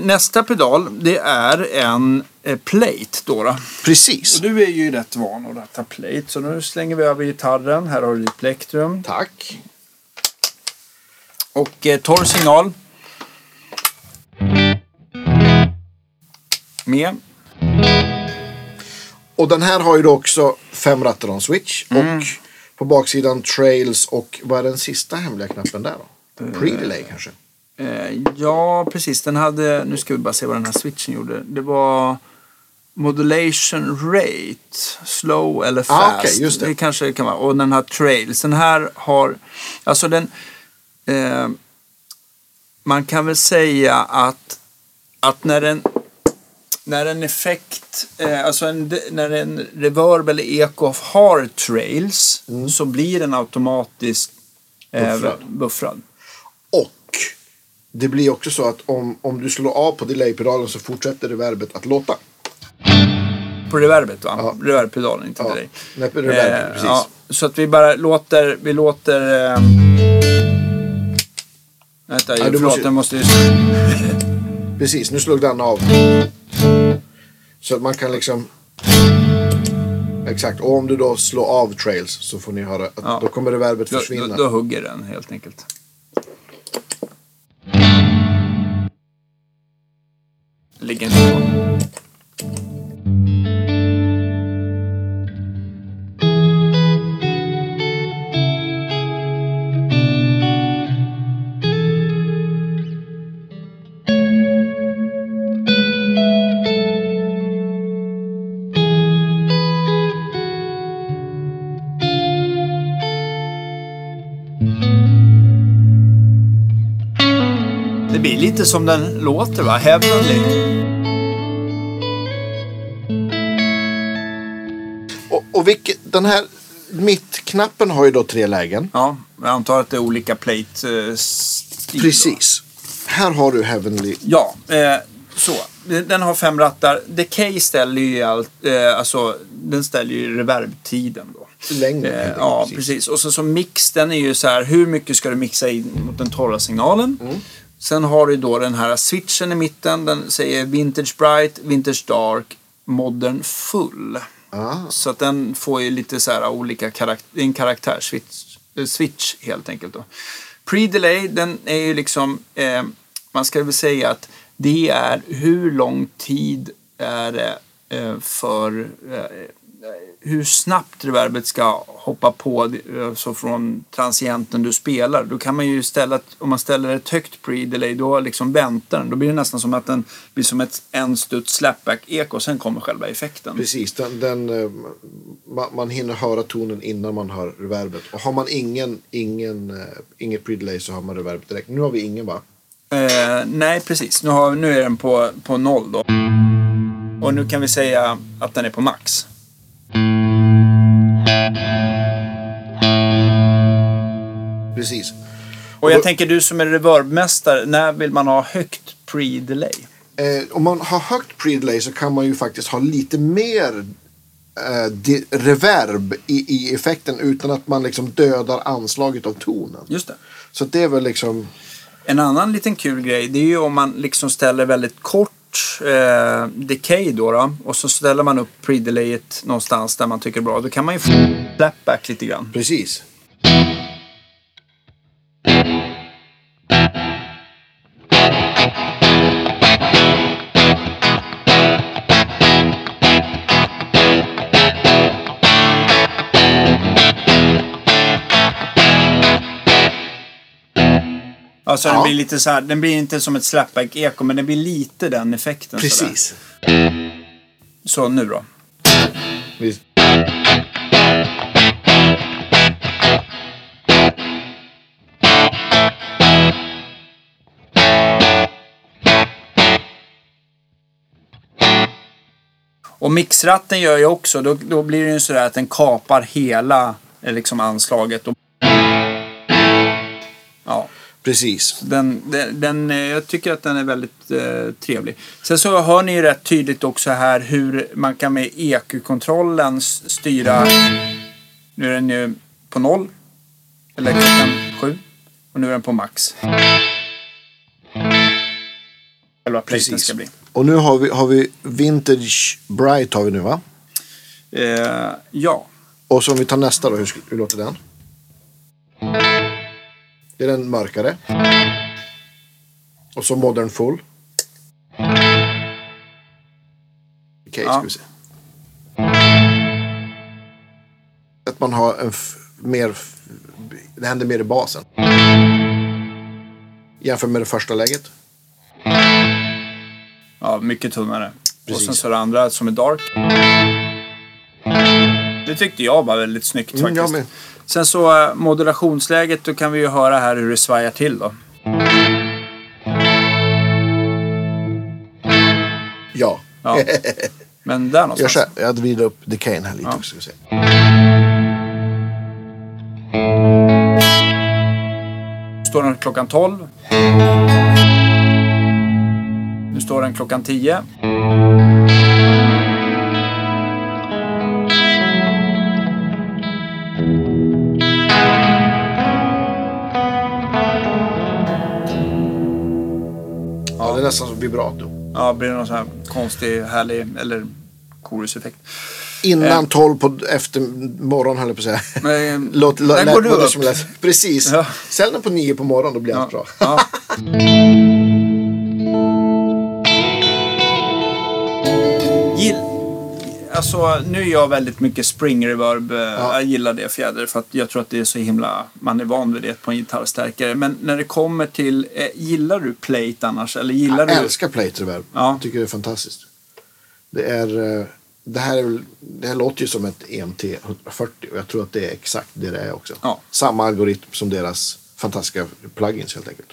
nästa pedal det är en eh, plate då. då. precis. Och du är ju rätt van att ratta plate så nu slänger vi över gitarren. Här har du ditt plektrum. Tack. Och eh, torr signal. Med. Och den här har ju då också fem rattar on switch. Mm. Och på baksidan trails och vad är den sista hemliga knappen där då? Pre-delay kanske? Eh, ja, precis. Den hade, nu ska vi bara se vad den här switchen gjorde. Det var modulation rate, slow eller fast. Ah, okej, just det. kanske det kan vara. Och den här trails. Den här har, alltså den, eh, man kan väl säga att, att när en när en effekt, eh, alltså en, när en reverb eller eko har trails så blir den automatiskt eh, Buffrad. buffrad. Det blir också så att om, om du slår av på delay-pedalen så fortsätter reverbet att låta. På reverbet va? Ja. Reverbpedalen, inte Ja, delay. nej, reverb, Eh, precis. ja, så att vi bara låter, vi låter... Eh, vänta, du förlåt, måste- jag måste ju... (laughs) Precis, nu slog den av. Så att man kan liksom... Exakt, och om du då slår av trails så får ni höra att Ja. då kommer reverbet Då, försvinna. då, då hugger den helt enkelt. Ligger inte som den låter va? Heavenly. Och, och vilket, den här mittknappen har ju då tre lägen. Ja, jag antar att det är olika plate eh, stil då. Precis. Här har du Heavenly. Ja, eh, så. Den har fem rattar. Decay ställer ju allt, eh, alltså den ställer ju reverbtiden då. Längden, Eh, ja, precis. Och så, så mix, den är ju så här, hur mycket ska du mixa in mot den torra signalen? Mm. Sen har du då den här switchen i mitten, den säger Vintage Bright, Vintage Dark, Modern Full. Ah, Så att den får ju lite så här olika karaktär, en karaktärsswitch eh, switch helt enkelt då. Pre-delay, den är ju liksom, eh, man ska väl säga att det är hur lång tid är det eh, för eh, hur snabbt reverbet ska hoppa på alltså från transienten du spelar. Då kan man ju ställa, om man ställer ett högt pre-delay, då liksom väntar den. Då blir det nästan som att den blir som ett en studs slapback-eko och sen kommer själva effekten. precis, den, den, eh, man, man hinner höra tonen innan man hör reverbet. Och har man ingen, ingen, eh, inget pre-delay så har man reverbet direkt. Nu har vi ingen va? Eh, nej, precis. Nu, har, nu är den på, på noll då. Och nu kan vi säga att den är på max. Precis. Och jag tänker du som är reverbmästare, när vill man ha högt pre-delay? Eh, om man har högt pre-delay så kan man ju faktiskt ha lite mer eh, reverb i, i effekten utan att man liksom dödar anslaget av tonen. Just det. Så det är väl liksom... En annan liten kul grej, det är ju om man liksom ställer väldigt kort eh, decay då, då och så ställer man upp pre-delayet någonstans där man tycker är bra. Då kan man ju få slapback lite grann. Precis. Alltså Ja. den blir lite så här, den blir inte som ett slapback-eko men det blir lite den effekten. sådär. Precis. Så nu då. Visst. Och mixratten gör ju också, då, då blir det ju sådär att den kapar hela eh, liksom anslaget. Precis. Den, den, den, eh, jag tycker att den är väldigt eh, trevlig. Sen så hör ni rätt tydligt också här hur man kan med EQ-kontrollen styra. Nu är den ju på noll. Eller klockan sju. Och nu är den på max. Eller vad Precis. ska bli. Och nu har vi, har vi Vintage Bright har vi nu va? Eh, ja. Och så om vi tar nästa då, hur, hur låter den? Det är den mörkare. Och så Modern Full. Okej, Ja. ska vi se. Att man har en mer... Det händer mer i basen. Jämfört med det första läget. Ja, mycket tunnare. Och Precis. sen så det andra som är dark. Det tyckte jag var väldigt snyggt Mm, faktiskt. jag med. Sen så eh, modulationsläget, då kan vi ju höra här hur det svajar till då. Ja. Ja. Men där någonstans. så här. Jag vrider upp decayn här lite Ja. också. Ska. Står den klockan 12. Nu står den klockan 10. Nästan som vibrato. Ja, blir det någon sån här konstig, härlig, eller choruseffekt. Innan Eh. 12 på efter morgon höll jag på att säga. Men, (laughs) Låt, låt, lät går du både upp. som lät. Precis. Ja. Den på 9 på morgonen då blir allt bra. Ja. (laughs) Alltså, nu är jag väldigt mycket spring reverb. eh, Jag gillar det fjäder för att jag tror att det är så himla... Man är van vid det på en gitarrstärkare. Men när det kommer till... Eh, gillar du plate annars? Eller gillar Jag du... älskar plate reverb. Ja. Tycker det är fantastiskt. Det är... eh, Det här, är det här låter ju som ett EMT 140 och jag tror att det är exakt det det är också. Ja. Samma algoritm som deras fantastiska plugins helt enkelt.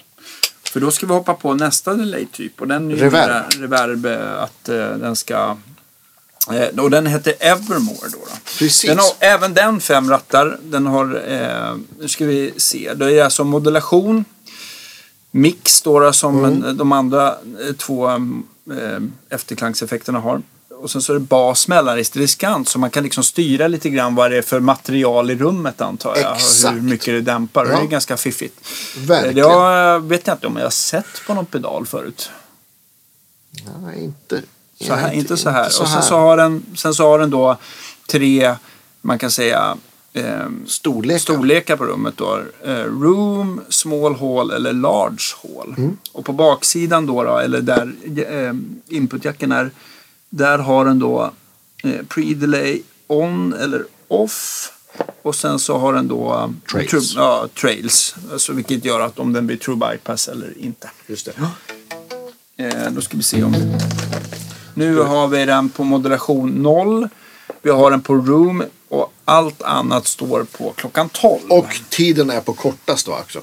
För då ska vi hoppa på nästa delay-typ. Och den är Reverb. reverb. Att den ska... Eh, och den heter Evermore då. då. Precis. Den har även den fem rattar. Den har, eh, nu ska vi se, det är alltså modulation, mix då, som Mm. en, de andra eh, två eh, efterklangseffekterna har. Och sen så är det bas, mellanregister, diskant. Så man kan liksom styra lite grann vad det är för material i rummet antar jag. Exakt. Hur mycket det dämpar. Ja. Det är ganska fiffigt. Verkligen. Det har, vet jag inte om jag har sett på någon pedal förut. Nej, inte... Så här, inte så här. så och sen här. så, har den, sen så har den då tre, man kan säga, ehm, Storlekar. storlekar på rummet. Då. Eh, room, small hall eller large hall. Och på baksidan då, då eller där eh, inputjacken är, där har den då eh, pre-delay on eller off. Och sen så har den då eh, Trails. True, ja, trails. Alltså, vilket gör att om den blir true bypass eller inte. Just det. Eh, då ska vi se om... Nu har vi den på modulation 0. Vi har den på room och allt annat står på klockan 12. Och tiden är på kortast då också.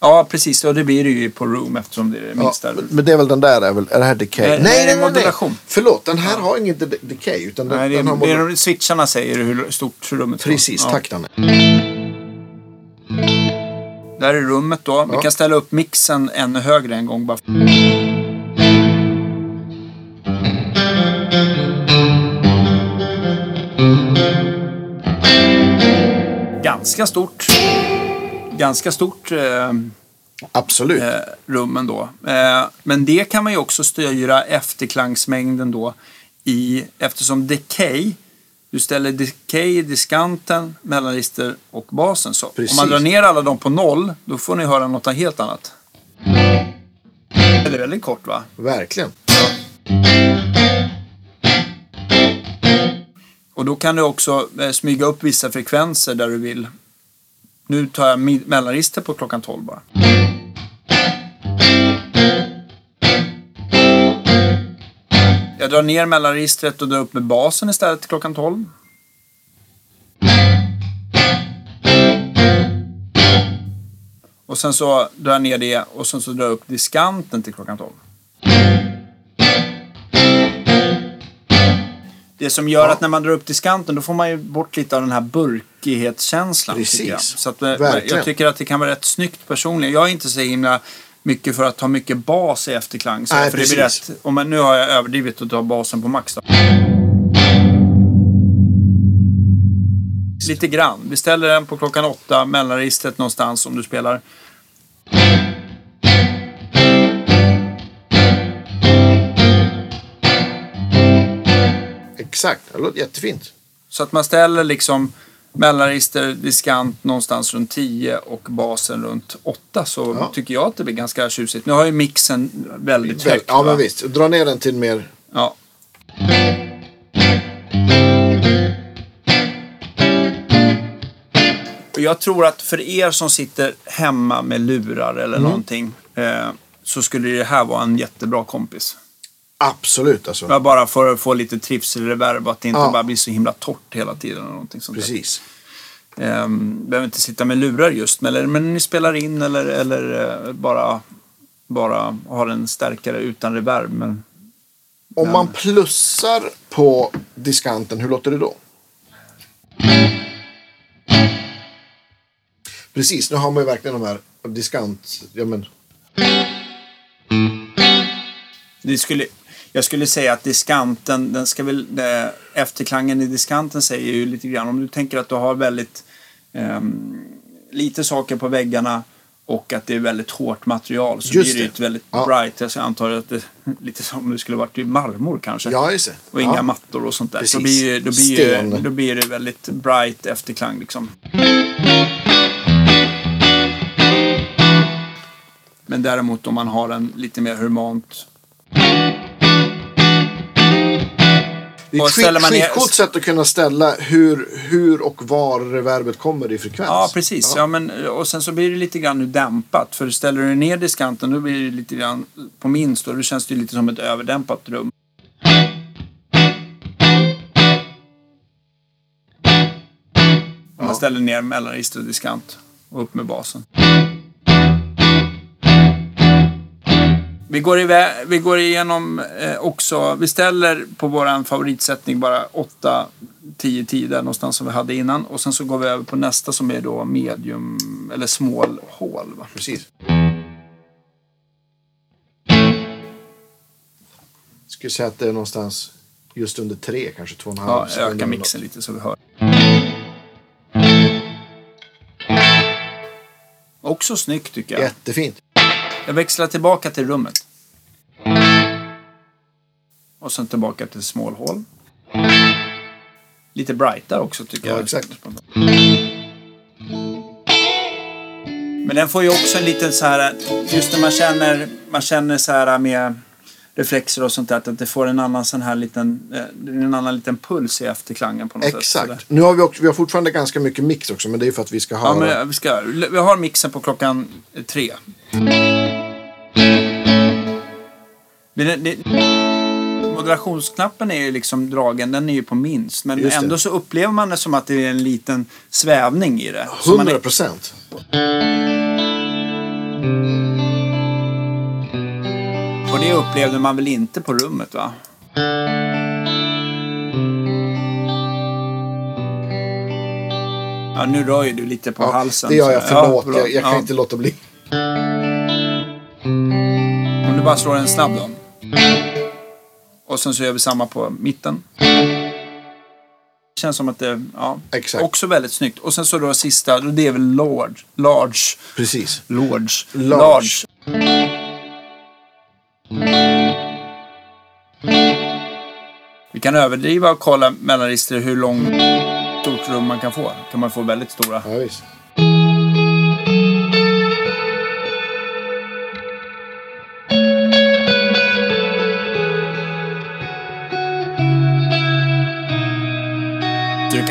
Ja, precis. Och det blir det ju på room eftersom det är det Ja, minsta. men det är väl den där, är, väl, är det här decay? Nej, nej, nej, nej, nej. Förlåt, den här har ingen de- decay. Utan den, Nej, det, den har är, det är switcharna säger hur stort rummet var. Precis, Ja. tack Danne. Där är rummet då. Vi Ja. kan ställa upp mixen ännu högre en gång. Bara. Ganska stort. Ganska stort eh, Absolut. eh, rum ändå. Eh, men det kan man ju också styra efterklangsmängden då i eftersom decay du ställer decay i diskanten, mellanregister och basen. Så Precis. om man drar ner alla dem på noll, då får ni höra något helt annat. Det är väldigt kort va? Verkligen. Och då kan du också eh, smyga upp vissa frekvenser där du vill. Nu tar jag mellanregister på klockan 12 bara. Jag drar ner mellanregistret och drar upp med basen istället till klockan 12. Och sen så drar jag ner det och sen så drar jag upp diskanten till klockan 12. Det som gör Ja. att när man drar upp diskanten då får man ju bort lite av den här burkighetskänslan. Precis. Tycker jag. Så att, eh, Verkligen. jag tycker att det kan vara rätt snyggt personligen. Jag är inte så himla mycket för att ha mycket bas i efterklang. Så Nej, för det blir rätt, om man, nu har jag överdrivit och tar basen på max. Då. Lite grann. Vi ställer den på klockan åtta, mellanregistret någonstans om du spelar. Exakt, det låter jättefint. Så att man ställer liksom mellanregister, diskant någonstans runt 10 och basen runt 8 så Ja. tycker jag att det blir ganska tjusigt. Nu har ju mixen väldigt Väl, högt. ja, va? men visst. Dra ner den till mer... Ja. Och jag tror att för er som sitter hemma med lurar eller Mm. någonting eh, så skulle det här vara en jättebra kompis. Absolut alltså. Jag bara för att få lite trivsel i reverb och att det inte Ja. bara blir så himla torrt hela tiden. Någonting sånt där. Precis. Ehm, behöver inte sitta med lurar just, men, eller, men ni spelar in eller, eller eh, bara, bara har en stärkare utan reverb. Men Om man plussar på diskanten, hur låter det då? Precis, nu har man ju verkligen de här diskant... Ja, men, det skulle, jag skulle säga att diskanten, den ska väl, eh, efterklangen i diskanten säger ju lite grann, om du tänker att du har väldigt ehm, lite saker på väggarna och att det är väldigt hårt material så Just blir det det. ett väldigt Ja. bright. Jag antar att det (laughs) lite som om det skulle varit i marmor kanske. ja, just det. Och inga ja. mattor och sånt där. Precis. Så blir, då, blir, Sten. då blir det väldigt bright efterklang liksom. Men däremot om man har en lite mer humant... Det är ett ner- skitcoolt sätt att kunna ställa hur, hur och var reverbet kommer i frekvens. Ja, precis. Ja. men, och sen så blir det lite grann dämpat. För ställer du ner diskanten då blir det lite grann på minst och då känns det lite som ett överdämpat rum. Man ställer ner mellanregister och diskant och upp med basen. Vi går, iväg, vi går igenom eh, också, vi ställer på våran favoritsättning bara 8, 10, 10 där någonstans som vi hade innan. Och sen så går vi över på nästa som är då medium eller small hål. Precis. Skulle säga att det är någonstans just under tre, kanske två och en halv Ja, sekund öka mixen lite så vi hör. Också snyggt tycker något. jag. Jättefint. Jag växlar tillbaka till rummet. Och sen tillbaka till small hål. Lite brightare också tycker Ja, jag. exakt. Men den får ju också en liten så här, just när man känner, man känner så här med reflexer och sånt där, att det får en annan sån här liten, eh, en annan liten puls i efterklangen på något sätt. sådär. Exakt. Nu har vi, också, vi har fortfarande ganska mycket mix också, men det är för att vi ska Ja, ha... men vi, ska, vi har mixen på klockan tre. Men det, moderationsknappen är ju liksom dragen, den är ju på minst. Men Just det. ändå så upplever man det som att det är en liten svävning i det. Så man 100 är, procent. och det upplevde man väl inte på rummet va? Ja, nu rör ju du lite på Ja, halsen. det gör jag. Förlåt. bra. jag, jag kan Ja. inte låta bli. Du bara slår en snabb då. Och sen så gör vi samma på mitten. Det känns som att det, ja. Exakt. Också väldigt snyggt. Och sen så då sista, det är väl large. Large. Precis. Large. Large. Vi kan överdriva och kolla mellanregister hur långt stort rum man kan få. Kan man få väldigt stora. Ja, visst.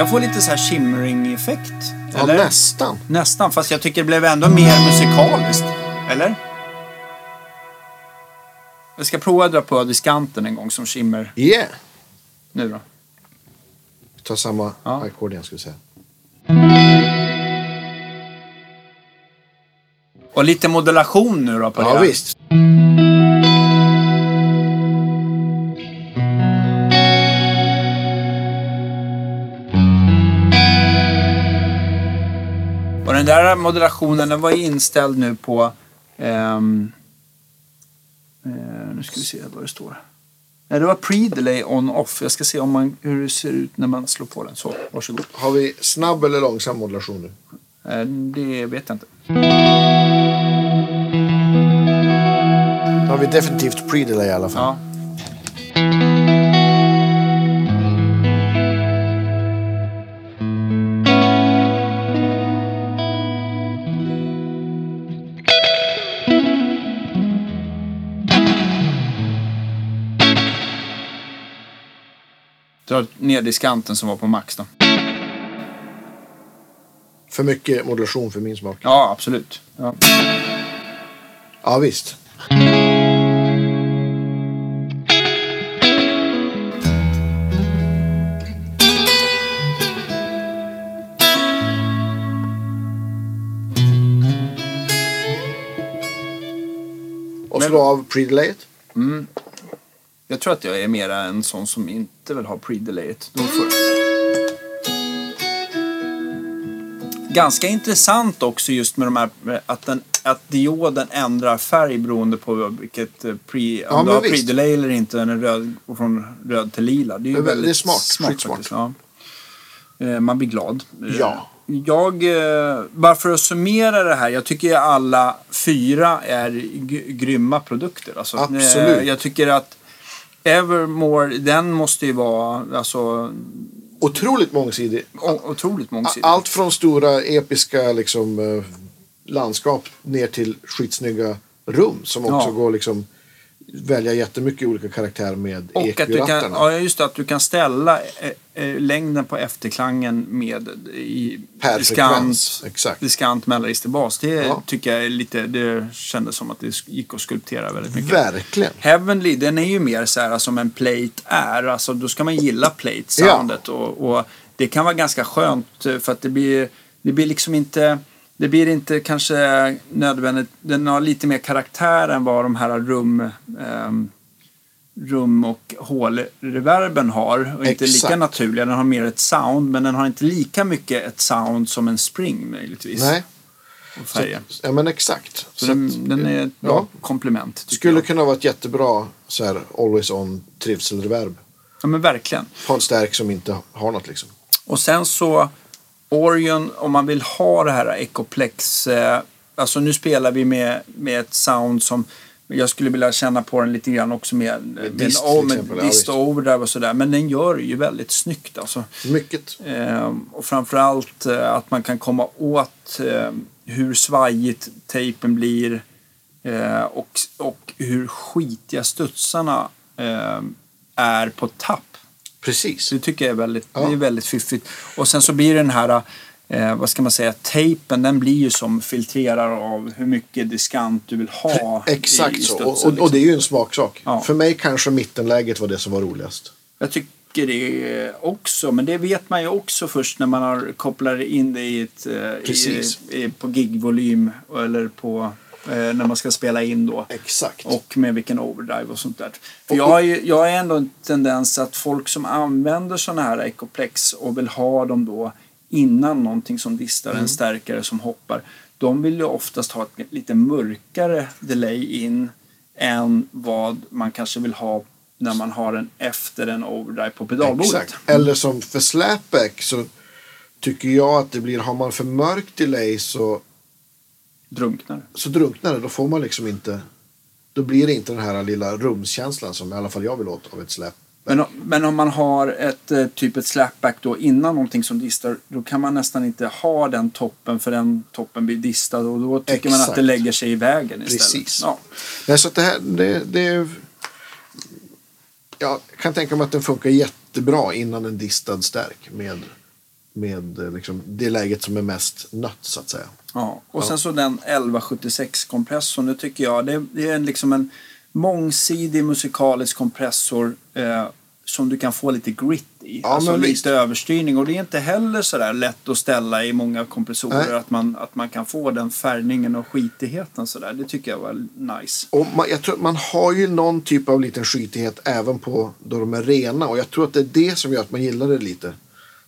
Kan få lite så här shimmering-effekt. Ja, Eller? nästan. Nästan, fast jag tycker det blev ändå mer musikaliskt. Eller? Jag ska prova att dra på diskanten en gång som shimmer. Yeah. Nu då. Vi tar samma Ja. ackord igen, ska vi säga. Och lite modulation nu då på Ja, det. visst. Där modulationen den var inställd nu på... ehm, eh, nu ska vi se vad det står. Nej, det var pre-delay on-off. Jag ska se om man, hur det ser ut när man slår på den. Så, varsågod. Har vi snabb eller långsam modulation nu? Eh, det vet jag inte. Då har vi definitivt pre-delay i alla fall. Ja. Dra ner diskanten som var på max då. För mycket modulation för min smak. Ja, absolut. Ja. Ja, visst. Och slå av pre-delayet. Jag tror att jag är mera en sån som inte vill ha pre-delayet. Ganska intressant också just med de här att, den, att dioden ändrar färg beroende på vilket eh, pre, om Ja, du men har pre-delay eller inte. Den är röd, från röd till lila. Det är ju väldigt smart, skitsmart. faktiskt, Ja. Eh, Man blir glad. Eh, Ja. Jag, bara för att summera det här. Jag tycker alla fyra är grymma produkter. Alltså, Absolut. Jag tycker att Evermore, den måste ju vara alltså, Otroligt mångsidig. otroligt mångsidig. Allt från stora episka liksom, eh, landskap ner till skitsnygga rum som också Ja. går liksom välja jättemycket olika karaktär med Och att du kan, EQ-rattarna. ja, just det, att du kan ställa eh, eh, längden på efterklangen med i Per diskant, exakt. diskant mellanregister bas. Det Ja. tycker jag är lite, det kändes som att det gick att skulptera väldigt mycket. Verkligen. Heavenly, den är ju mer så här som en plate är. Alltså, då ska man gilla plate-soundet. Och, och det kan vara ganska skönt eh, för att det blir, det blir liksom inte... Det blir inte kanske nödvändigt. Den har lite mer karaktär än vad de här rum... ehm, rum och hålreverben har. Och inte lika Exakt. naturliga. Den har mer ett sound men den har inte lika mycket ett sound som en spring möjligtvis. Nej, så, ja men exakt. Så Så den, den är ett bra ja. komplement. Skulle jag. kunna vara ett jättebra så här, always on trivselreverb. Ja men verkligen. På en stärk som inte har något liksom. Och sen så Orion, om man vill ha det här Ecoplex. Eh, alltså nu spelar vi med, med ett sound som jag skulle vilja känna på den lite grann också med, med, dist till med exempel, dist och overdrive och sådär. Men den gör ju väldigt snyggt alltså. Mycket. Eh, och framförallt eh, att man kan komma åt eh, hur svajigt tejpen blir eh, och, och hur skitiga studsarna eh, är på tapp. Precis. Så det tycker jag är väldigt, Ja. det är väldigt fiffigt. Och sen så blir den här, eh, vad ska man säga, tejpen den blir ju som filtrerar av hur mycket diskant du vill ha. Exakt i så. studsen, Och, och, och liksom. det är ju en smaksak. Ja. För mig kanske mittenläget var det som var roligast. Jag tycker det också, men det vet man ju också först när man har kopplat in det i ett, eh, i, i, på gigvolym eller på när man ska spela in då. Exakt. Och med vilken overdrive och sånt där. För jag, har ju, jag är ändå en tendens att folk som använder sådana här Ecoplex och vill ha dem då innan någonting som distar, Mm. en stärkare som hoppar. De vill ju oftast ha ett lite mörkare delay in än vad man kanske vill ha när man har den efter en overdrive på pedalbordet. Exakt. Eller som för slapback så tycker jag att det blir, har man för mörkt delay så, Drunknar. så drunknar det. Då får man liksom inte, då blir det inte den här lilla rumskänslan som i alla fall jag vill åt av ett slap. Men, om- men om man har ett eh, typ ett slapback då innan någonting som distar då kan man nästan inte ha den toppen för den toppen blir distad och då tycker man att Exakt. det lägger sig i vägen istället. Precis. Ja. Nej, så det här, det, det Jag kan tänka mig att den funkar jättebra innan en distad stärk med, med eh, liksom, det läget som är mest nött så att säga. Ja. Och sen så den 1176-kompressorn, det tycker jag det, det är en, liksom en mångsidig musikalisk kompressor eh, som du kan få lite grit i. Ja, alltså lite visst. överstyrning. Och det är inte heller sådär lätt att ställa i många kompressorer Nej. att man, att man kan få den färgningen och skitigheten sådär. Det tycker jag var nice. Och man, jag tror man har ju någon typ av liten skitighet även på då de är rena. Och jag tror att det är det som gör att man gillar det lite.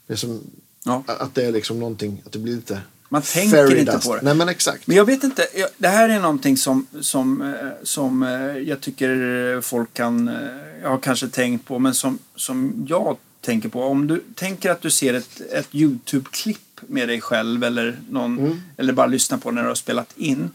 Det som, Ja. att det är liksom någonting, att det blir lite... Man tänker inte dust. på det. Nej men exakt. Men jag vet inte, det här är någonting som, som, eh, som eh, jag tycker folk kan, eh, jag har kanske tänkt på, men som, som jag tänker på. Om du tänker att du ser ett, ett YouTube-klipp med dig själv eller, någon, Mm. eller bara lyssnar på när du har spelat in.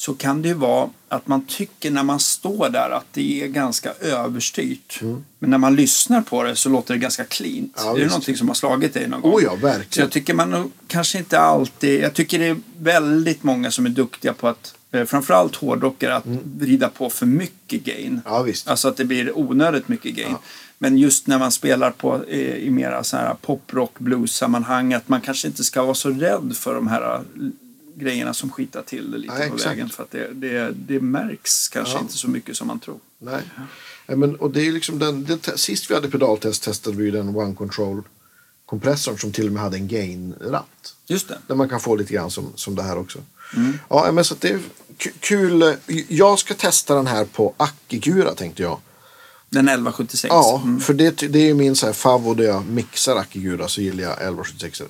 Så kan det ju vara att man tycker när man står där att det är ganska överstyrt. Men när man lyssnar på det så låter det ganska cleant. Mm. Ja, är det visst. någonting som har slagit dig någon gång? Oh ja, Så verkligen. jag tycker man kanske inte alltid... Jag tycker det är väldigt många som är duktiga på att, eh, framförallt hårdrockare, att vrida på för mycket gain. Mm. Ja visst. Alltså att det blir onödigt mycket gain. Men just när man spelar på, eh, i mera så här poprock, blues-sammanhang, att man kanske inte ska vara så rädd för de här eh, grejerna som skitar till det lite Nej, på exakt. vägen. För att det, det, det märks kanske Ja. inte så mycket som man tror. Nej. Nej, men, och det är liksom den, den, sist vi hade pedaltest testade vi den One Control kompressorn som till och med hade en gain-ratt. Just det. Där man kan få lite grann som, som det här också. Ja, men så det är kul. Jag ska testa den här på Akikura tänkte jag. Den 1176. Ja, Mm. för det, det är ju min så här favvo där jag mixar Akigura så gillar jag 1176.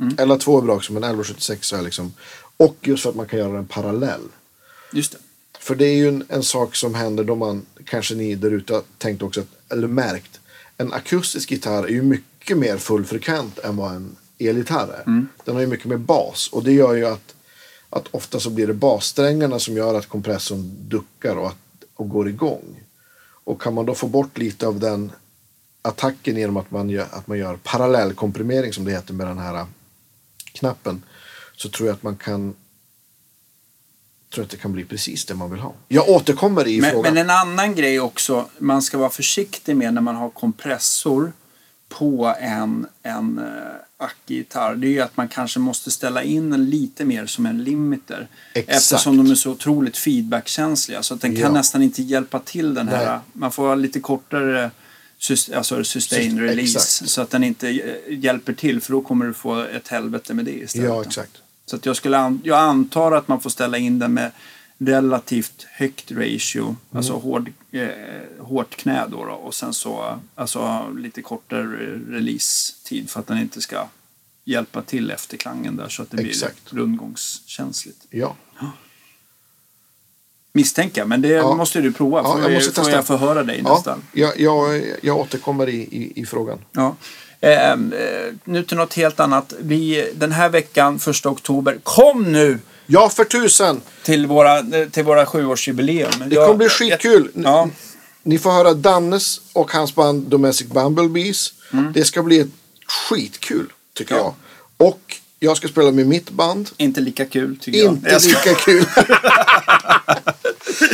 Mm. Eller två är bra också men 1176 är liksom. Och just för att man kan göra den parallell. Just det. För det är ju en, en sak som händer då man, kanske ni där ute har tänkt också, att, eller märkt. En akustisk gitarr är ju mycket mer fullfrekvent än vad en elgitarr är. Den har ju mycket mer bas och det gör ju att, att ofta så blir det bassträngarna som gör att kompressorn duckar och, att, och går igång. Och kan man då få bort lite av den attacken genom att man gör, att man gör parallellkomprimering som det heter med den här knappen. Så tror jag att man kan tror att det kan bli precis det man vill ha. Jag återkommer i Men, frågan. men en annan grej också, man ska vara försiktig med när man har kompressor på en, en uh, Acke-gitarr. Det är ju att man kanske måste ställa in den lite mer som en limiter. Exakt. Eftersom de är så otroligt feedbackkänsliga. Så att den kan Ja. nästan inte hjälpa till den här. Nej. Man får ha lite kortare alltså sustain Sus- release. exakt. Så att den inte eh, hjälper till för då kommer du få ett helvete med det istället. ja, exakt. Så att jag, skulle an- jag antar att man får ställa in den med relativt högt ratio, alltså hård, eh, hårt knä då, då och sen så alltså lite kortare release-tid för att den inte ska hjälpa till efterklangen där så att det Exakt. blir rundgångskänsligt. Ja. Misstänker men det Ja. måste du prova. Ja, får jag jag, måste får testa. jag förhöra dig ja nästan. jag, jag, jag återkommer i, i, i frågan. Ja. Ehm, eh, nu till något helt annat. Vi, den här veckan, första oktober, kom nu Ja, för tusen! till våra, till våra sjuårsjubileum. Det kommer bli skitkul. Ja. Ni får höra Dannes och hans band Domestic Bumblebees. Det ska bli skitkul, tycker Mm. Ja. jag. Och jag ska spela med mitt band. Inte lika kul tycker Inte jag. ska- lika kul. (laughs)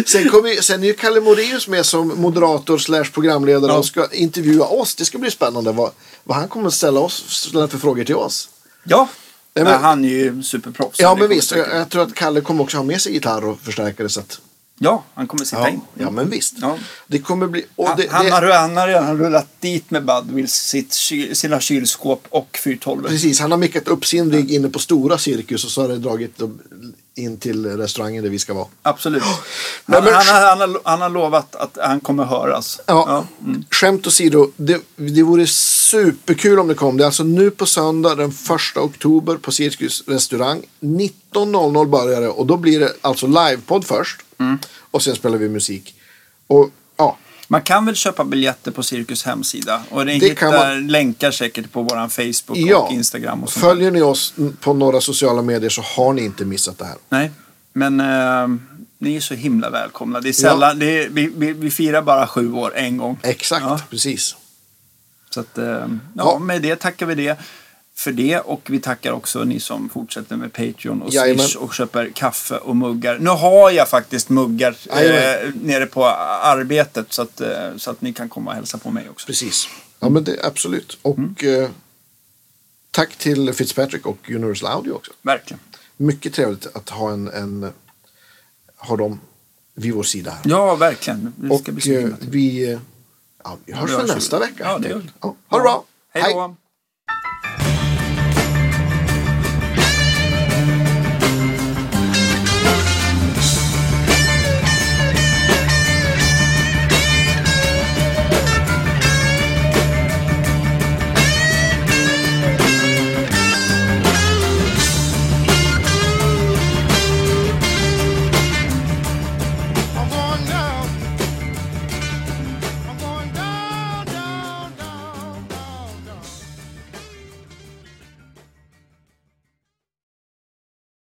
sen, kommer, sen är ju Kalle Moraeus med som moderator slash programledare Ja. och ska intervjua oss. Det ska bli spännande vad, vad han kommer ställa, oss, ställa för frågor till oss. Ja, Nej, men, han är ju superproffs. Ja, men visst. Jag, jag tror att Kalle kommer också ha med sig gitarr och förstärkare. Så att, Ja, han kommer sitta ja, in. ja, men visst. Ja. Det kommer bli... Och Han, det, han, har, han har redan rullat dit med Budwill sitt, sina kylskåp och 412. Precis, han har mickat upp sin rigg inne på stora cirkus och så har det dragit in till restaurangen där vi ska vara. Absolut. (gasps) Han, men- han, har, han, har, han har lovat att han kommer höras. Ja, mm. Skämt åsido, det, det vore superkul om det kom. Det är alltså nu på söndag den 1 oktober på Cirkus restaurang. 19.00 börjar det och då blir det alltså livepodd först. Mm. Och sen spelar vi musik. Och ja, Man kan väl köpa biljetter på Cirkus hemsida och ni Det hittar man. länkar säkert på våran Facebook ja. och Instagram. Och sånt. följer ni oss på några sociala medier så har ni inte missat det här. Nej, men eh, ni är så himla välkomna. Det är sällan, det är, vi, vi, vi firar bara sju år en gång. Exakt, Ja. precis. Så att, eh, ja, Ja. med det tackar vi det för det och vi tackar också ni som fortsätter med Patreon och Jajamän. Swish och köper kaffe och muggar. Nu har jag faktiskt muggar eh, nere på arbetet så att, eh, så att ni kan komma och hälsa på mig också. Precis. Ja, men det, absolut. Och Mm. eh, tack till Fitzpatrick och Universal Audio också. Verkligen. Mycket trevligt att ha, en, en, ha dem vid vår sida här. Ja, verkligen. Det ska och bli så eh, vi, eh, ja, vi hörs vi väl nästa vecka. Ja, det gör vi. Ja, ha det bra. Hej då.